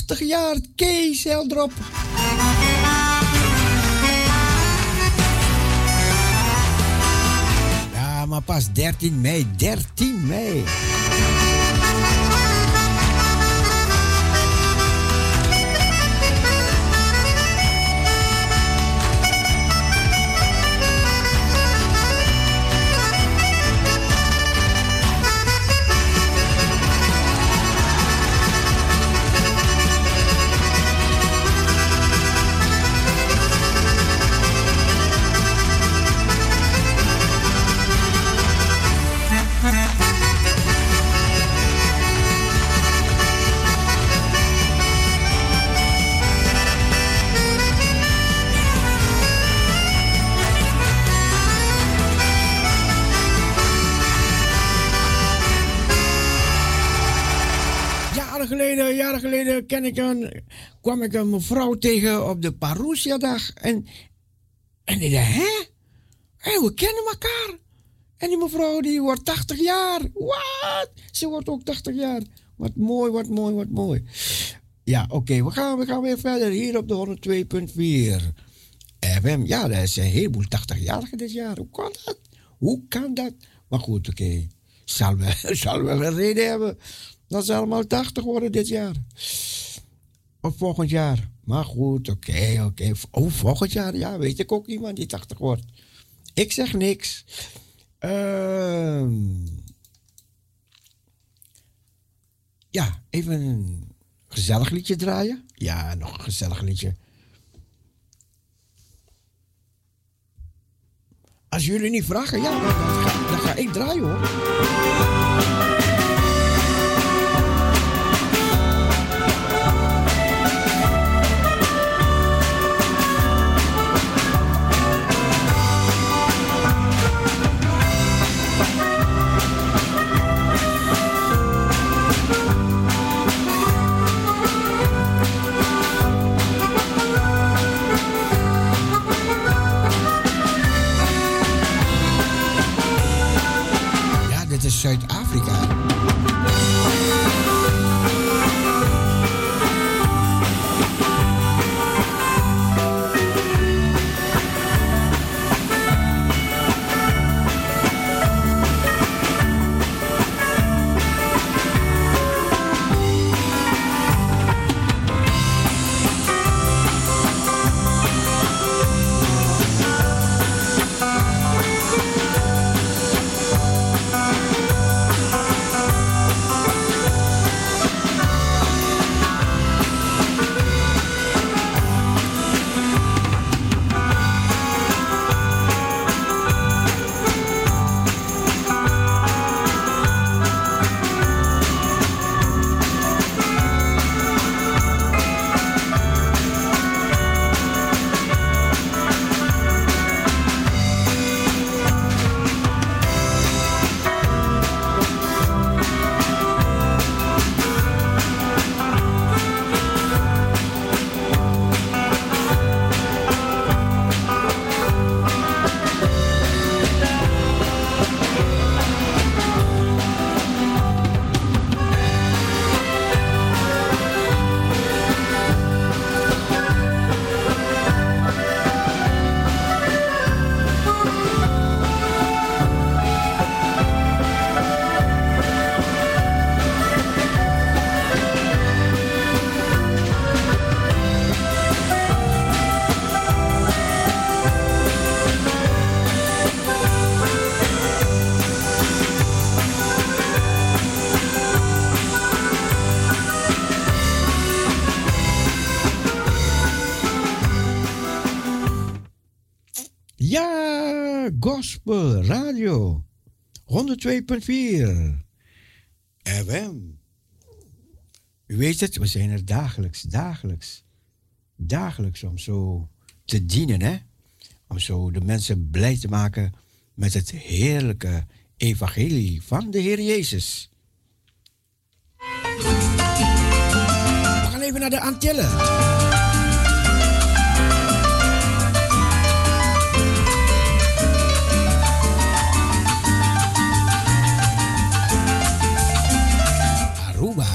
80 jaar. Kees Heldrop. Ja, maar pas 13 mei, 13 mei. Geleden, ken ik een, kwam ik een mevrouw tegen op de Parousia-dag. En, en ik dacht, hè? We kennen elkaar. En die mevrouw die wordt 80 jaar. Wat? Ze wordt ook 80 jaar. Wat mooi, wat mooi, wat mooi. Ja, oké, we, gaan, we gaan weer verder hier op de 102.4. FM, ja, dat is een heleboel 80-jarigen dit jaar. Hoe kan dat? Hoe kan dat? Maar goed, oké. Zal, wel, zal een reden hebben dat ze allemaal 80 worden dit jaar. Of volgend jaar. Maar goed, oké, oké. Oh, volgend jaar, ja, weet ik ook iemand die 80 wordt. Ik zeg niks. Ehm ja, even een gezellig liedje draaien. Ja, nog een gezellig liedje. Als jullie niet vragen, ja, dan, ga, dan ga ik draaien hoor. Zuid-Afrika. Ja, Gospel Radio 102.4 FM. U weet het, we zijn er dagelijks, dagelijks, dagelijks om zo te dienen, hè? Om zo de mensen blij te maken met het heerlijke evangelie van de Heer Jezus. We gaan even naar de Antillen. Cuba.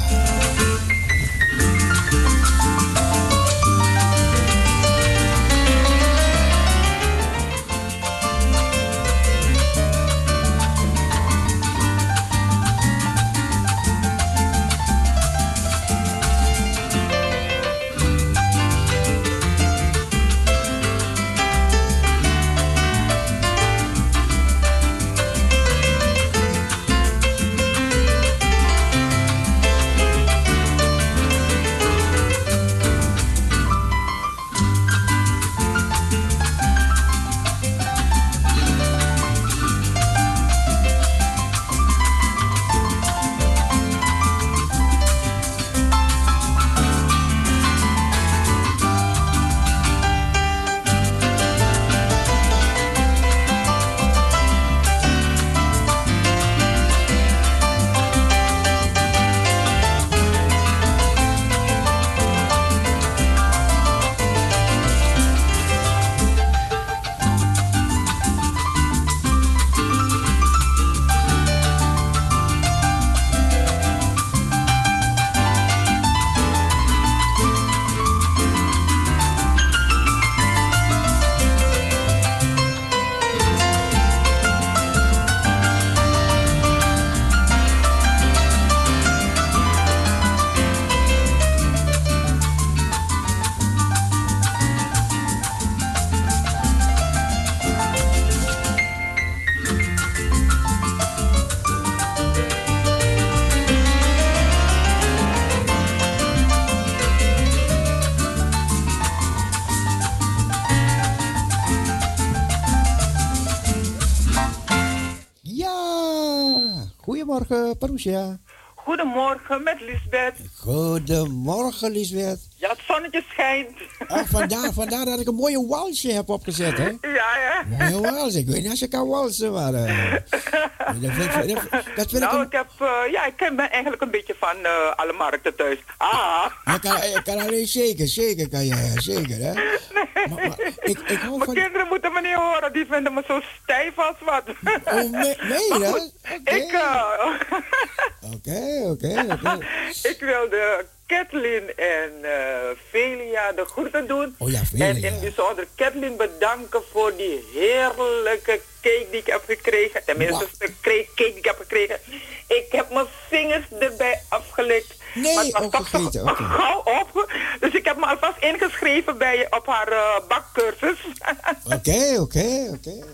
Goedemorgen, met Lisbeth. Goedemorgen, Lisbeth. Ja, het zonnetje schijnt. Ah, vandaar, vandaar dat ik een mooie walsje heb opgezet, hè? Mooie wals. Ik weet niet als je kan walsen, maar... eh, dat vind, ik- dat, vind ik nou, een- ik heb, eh, ja, ik ben eigenlijk een beetje van eh, alle markten thuis. Ah, Je kan, je kan alleen zeker, zeker kan je, ja, zeker, hè? Maar, maar ik, ik hou mijn van... kinderen moeten me niet horen, die vinden me zo stijf als wat. Oh, nee, nee, hè? goed, Ik, Oké, oké, oké. ik wilde Kathleen en eh Velia de groeten doen. Oh ja, Velia. En in bijzonder Kathleen bedanken voor die heerlijke cake die ik heb gekregen. Tenminste, de cake die ik heb gekregen. Ik heb mijn vingers erbij afgelikt. Nee, Maar het was toch zo gauw op. Dus ik heb me alvast ingeschreven bij, op haar eh, bakcursus. Oké, oké, oké.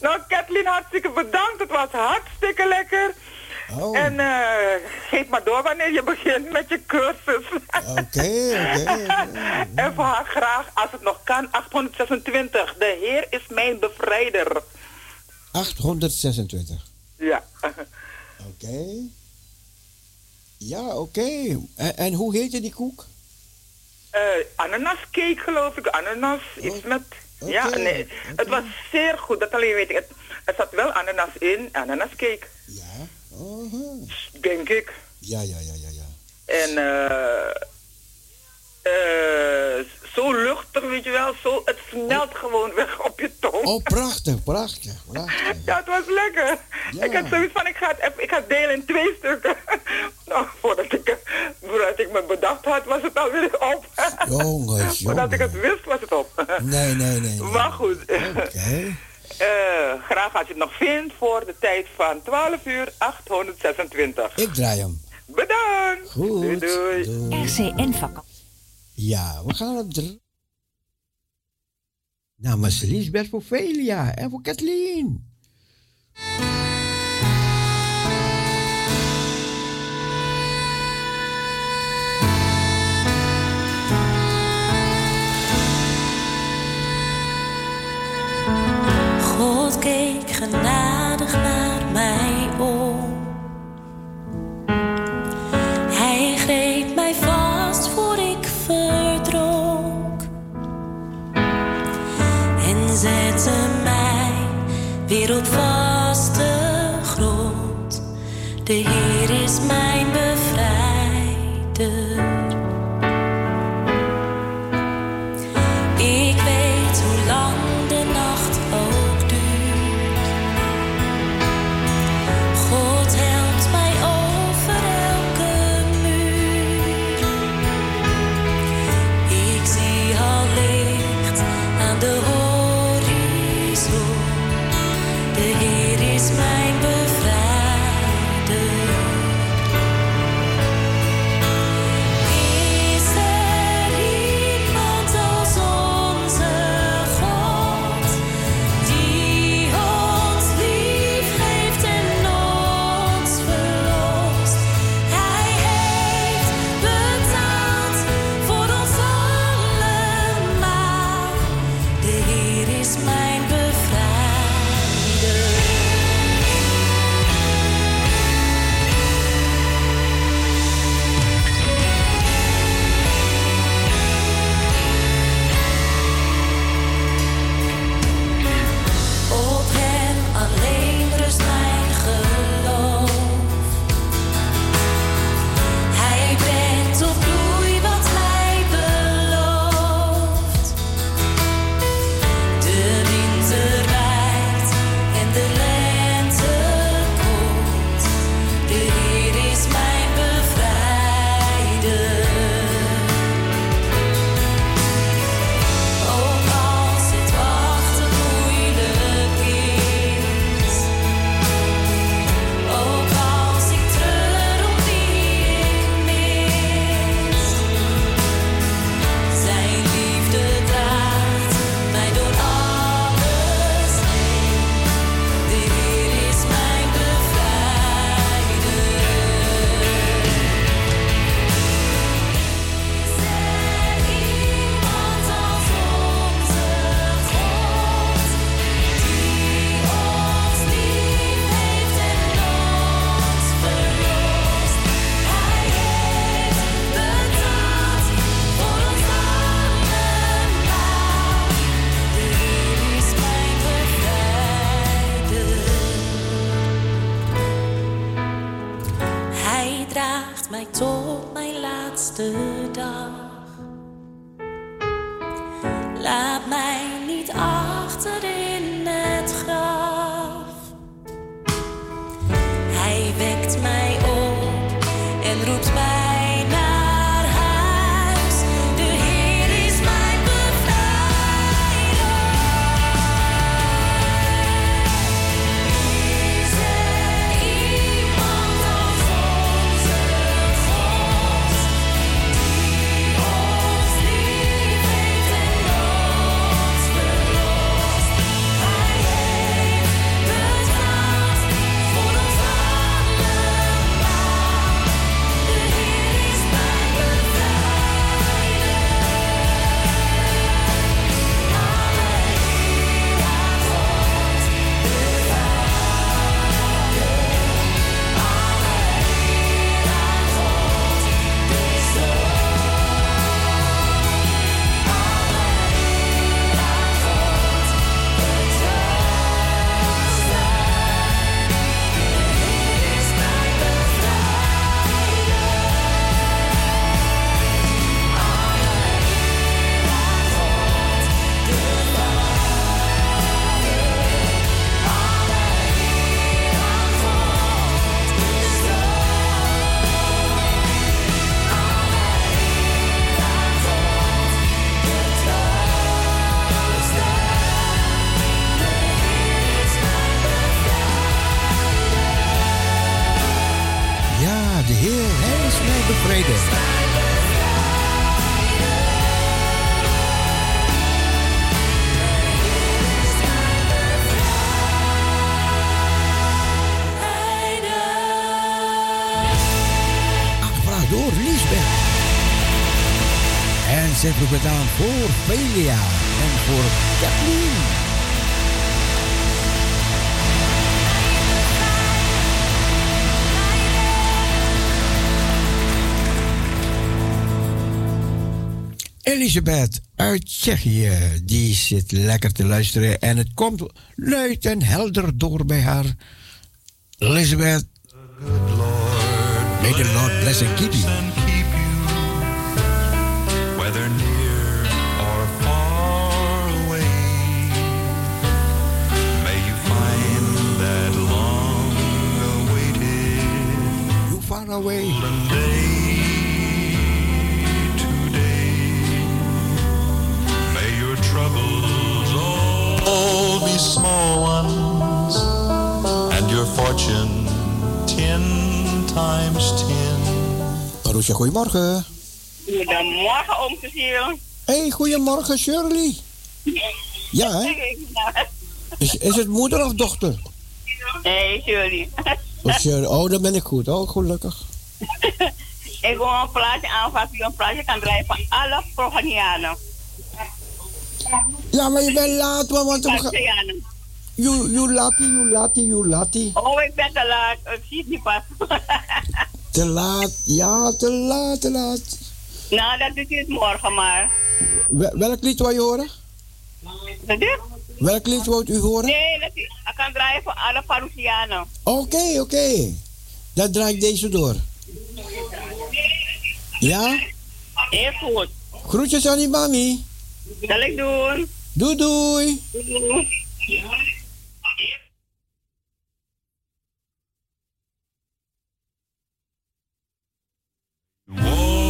nou, Kathleen, hartstikke bedankt. Het was hartstikke lekker. Oh. En eh, geef maar door wanneer je begint met je cursus. Oké, oké. en voor haar graag, als het nog kan, 826. De Heer is mijn bevrijder. 826. Ja. Oké. Ja, oké. En, en hoe heette die koek? Eh ananascake geloof ik, ananas, iets met... Ja, nee, het was zeer goed, dat alleen weet ik. Het, er zat wel ananas in, ananascake. Ja. Oh, Denk ik. ja, ja, ja, ja, ja. En eh eh zo luchtig, weet je wel, zo, het smelt gewoon weg op je tong. Oh, prachtig, prachtig, prachtig. Ja, het was lekker. Ik had zoiets van, ik ga het, even- ik ga het delen in twee stukken. nou, voordat ik, voordat ik me bedacht had, was het alweer op. Jongens, voordat ik het wist, was het op. Nee, nee, nee. Maar goed. Oké. Eh, graag als je het nog vindt voor de tijd van 12 uur 826. Ik draai hem. Bedankt. Goed. Doei, doei. RCN vakantie. Ja, we gaan het... dr- Namens Lisbeth voor Velia en voor Kathleen. Genadig naar mij om. Hij greep mij vast voor ik verdronk. En zette mij weer op vaste grond. De Heer is mijn bevrijder. Elisabeth uit Tsjechië, die zit lekker te luisteren en het komt luid en helder door bij haar. Elisabeth, may the Lord bless and keep you. whether near or far away. May you find that long awaited You far away. All be small ones and your fortune ten times ten. Marusha, goedemorgen. Goedemorgen, oom Cecile. Hey, goedemorgen Shirley. Ja, hè? Is, is het moeder of dochter? Hey, Shirley. Oh, Shirley. oh, dan ben ik goed. Oh, gelukkig. Ik wil een plaatje aanvatten die een plaatje kan draaien van alle Proganianen. Ja, maar je bent laat, want we gaan... You, you lati, you lati, you lati. Oh, ik ben te laat. Ik zie het niet pas. Te laat, ja, te laat, te laat. nou, dat doet u het morgen maar. Wel- welk lied wil je horen? Wat is? Welk lied wilt u horen? Nee, dat ik kan draaien voor alle Parousianen. Oké, oké. Dan draai ik deze door. Ja? Heel goed. Groetjes aan die mami. Zal ik doen. Doei doei. Doei. Walk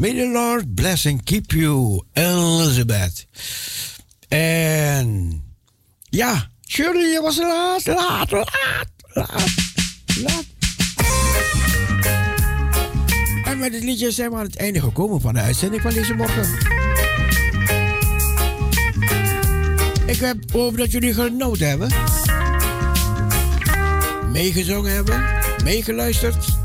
May the Lord bless and keep you, Elizabeth. En ja, Shirley, was laat, laat, laat, laat, laat. En met dit liedje zijn we aan het einde gekomen van de uitzending van deze morgen. Ik heb hoop dat jullie genoten hebben. Meegezongen hebben, meegeluisterd.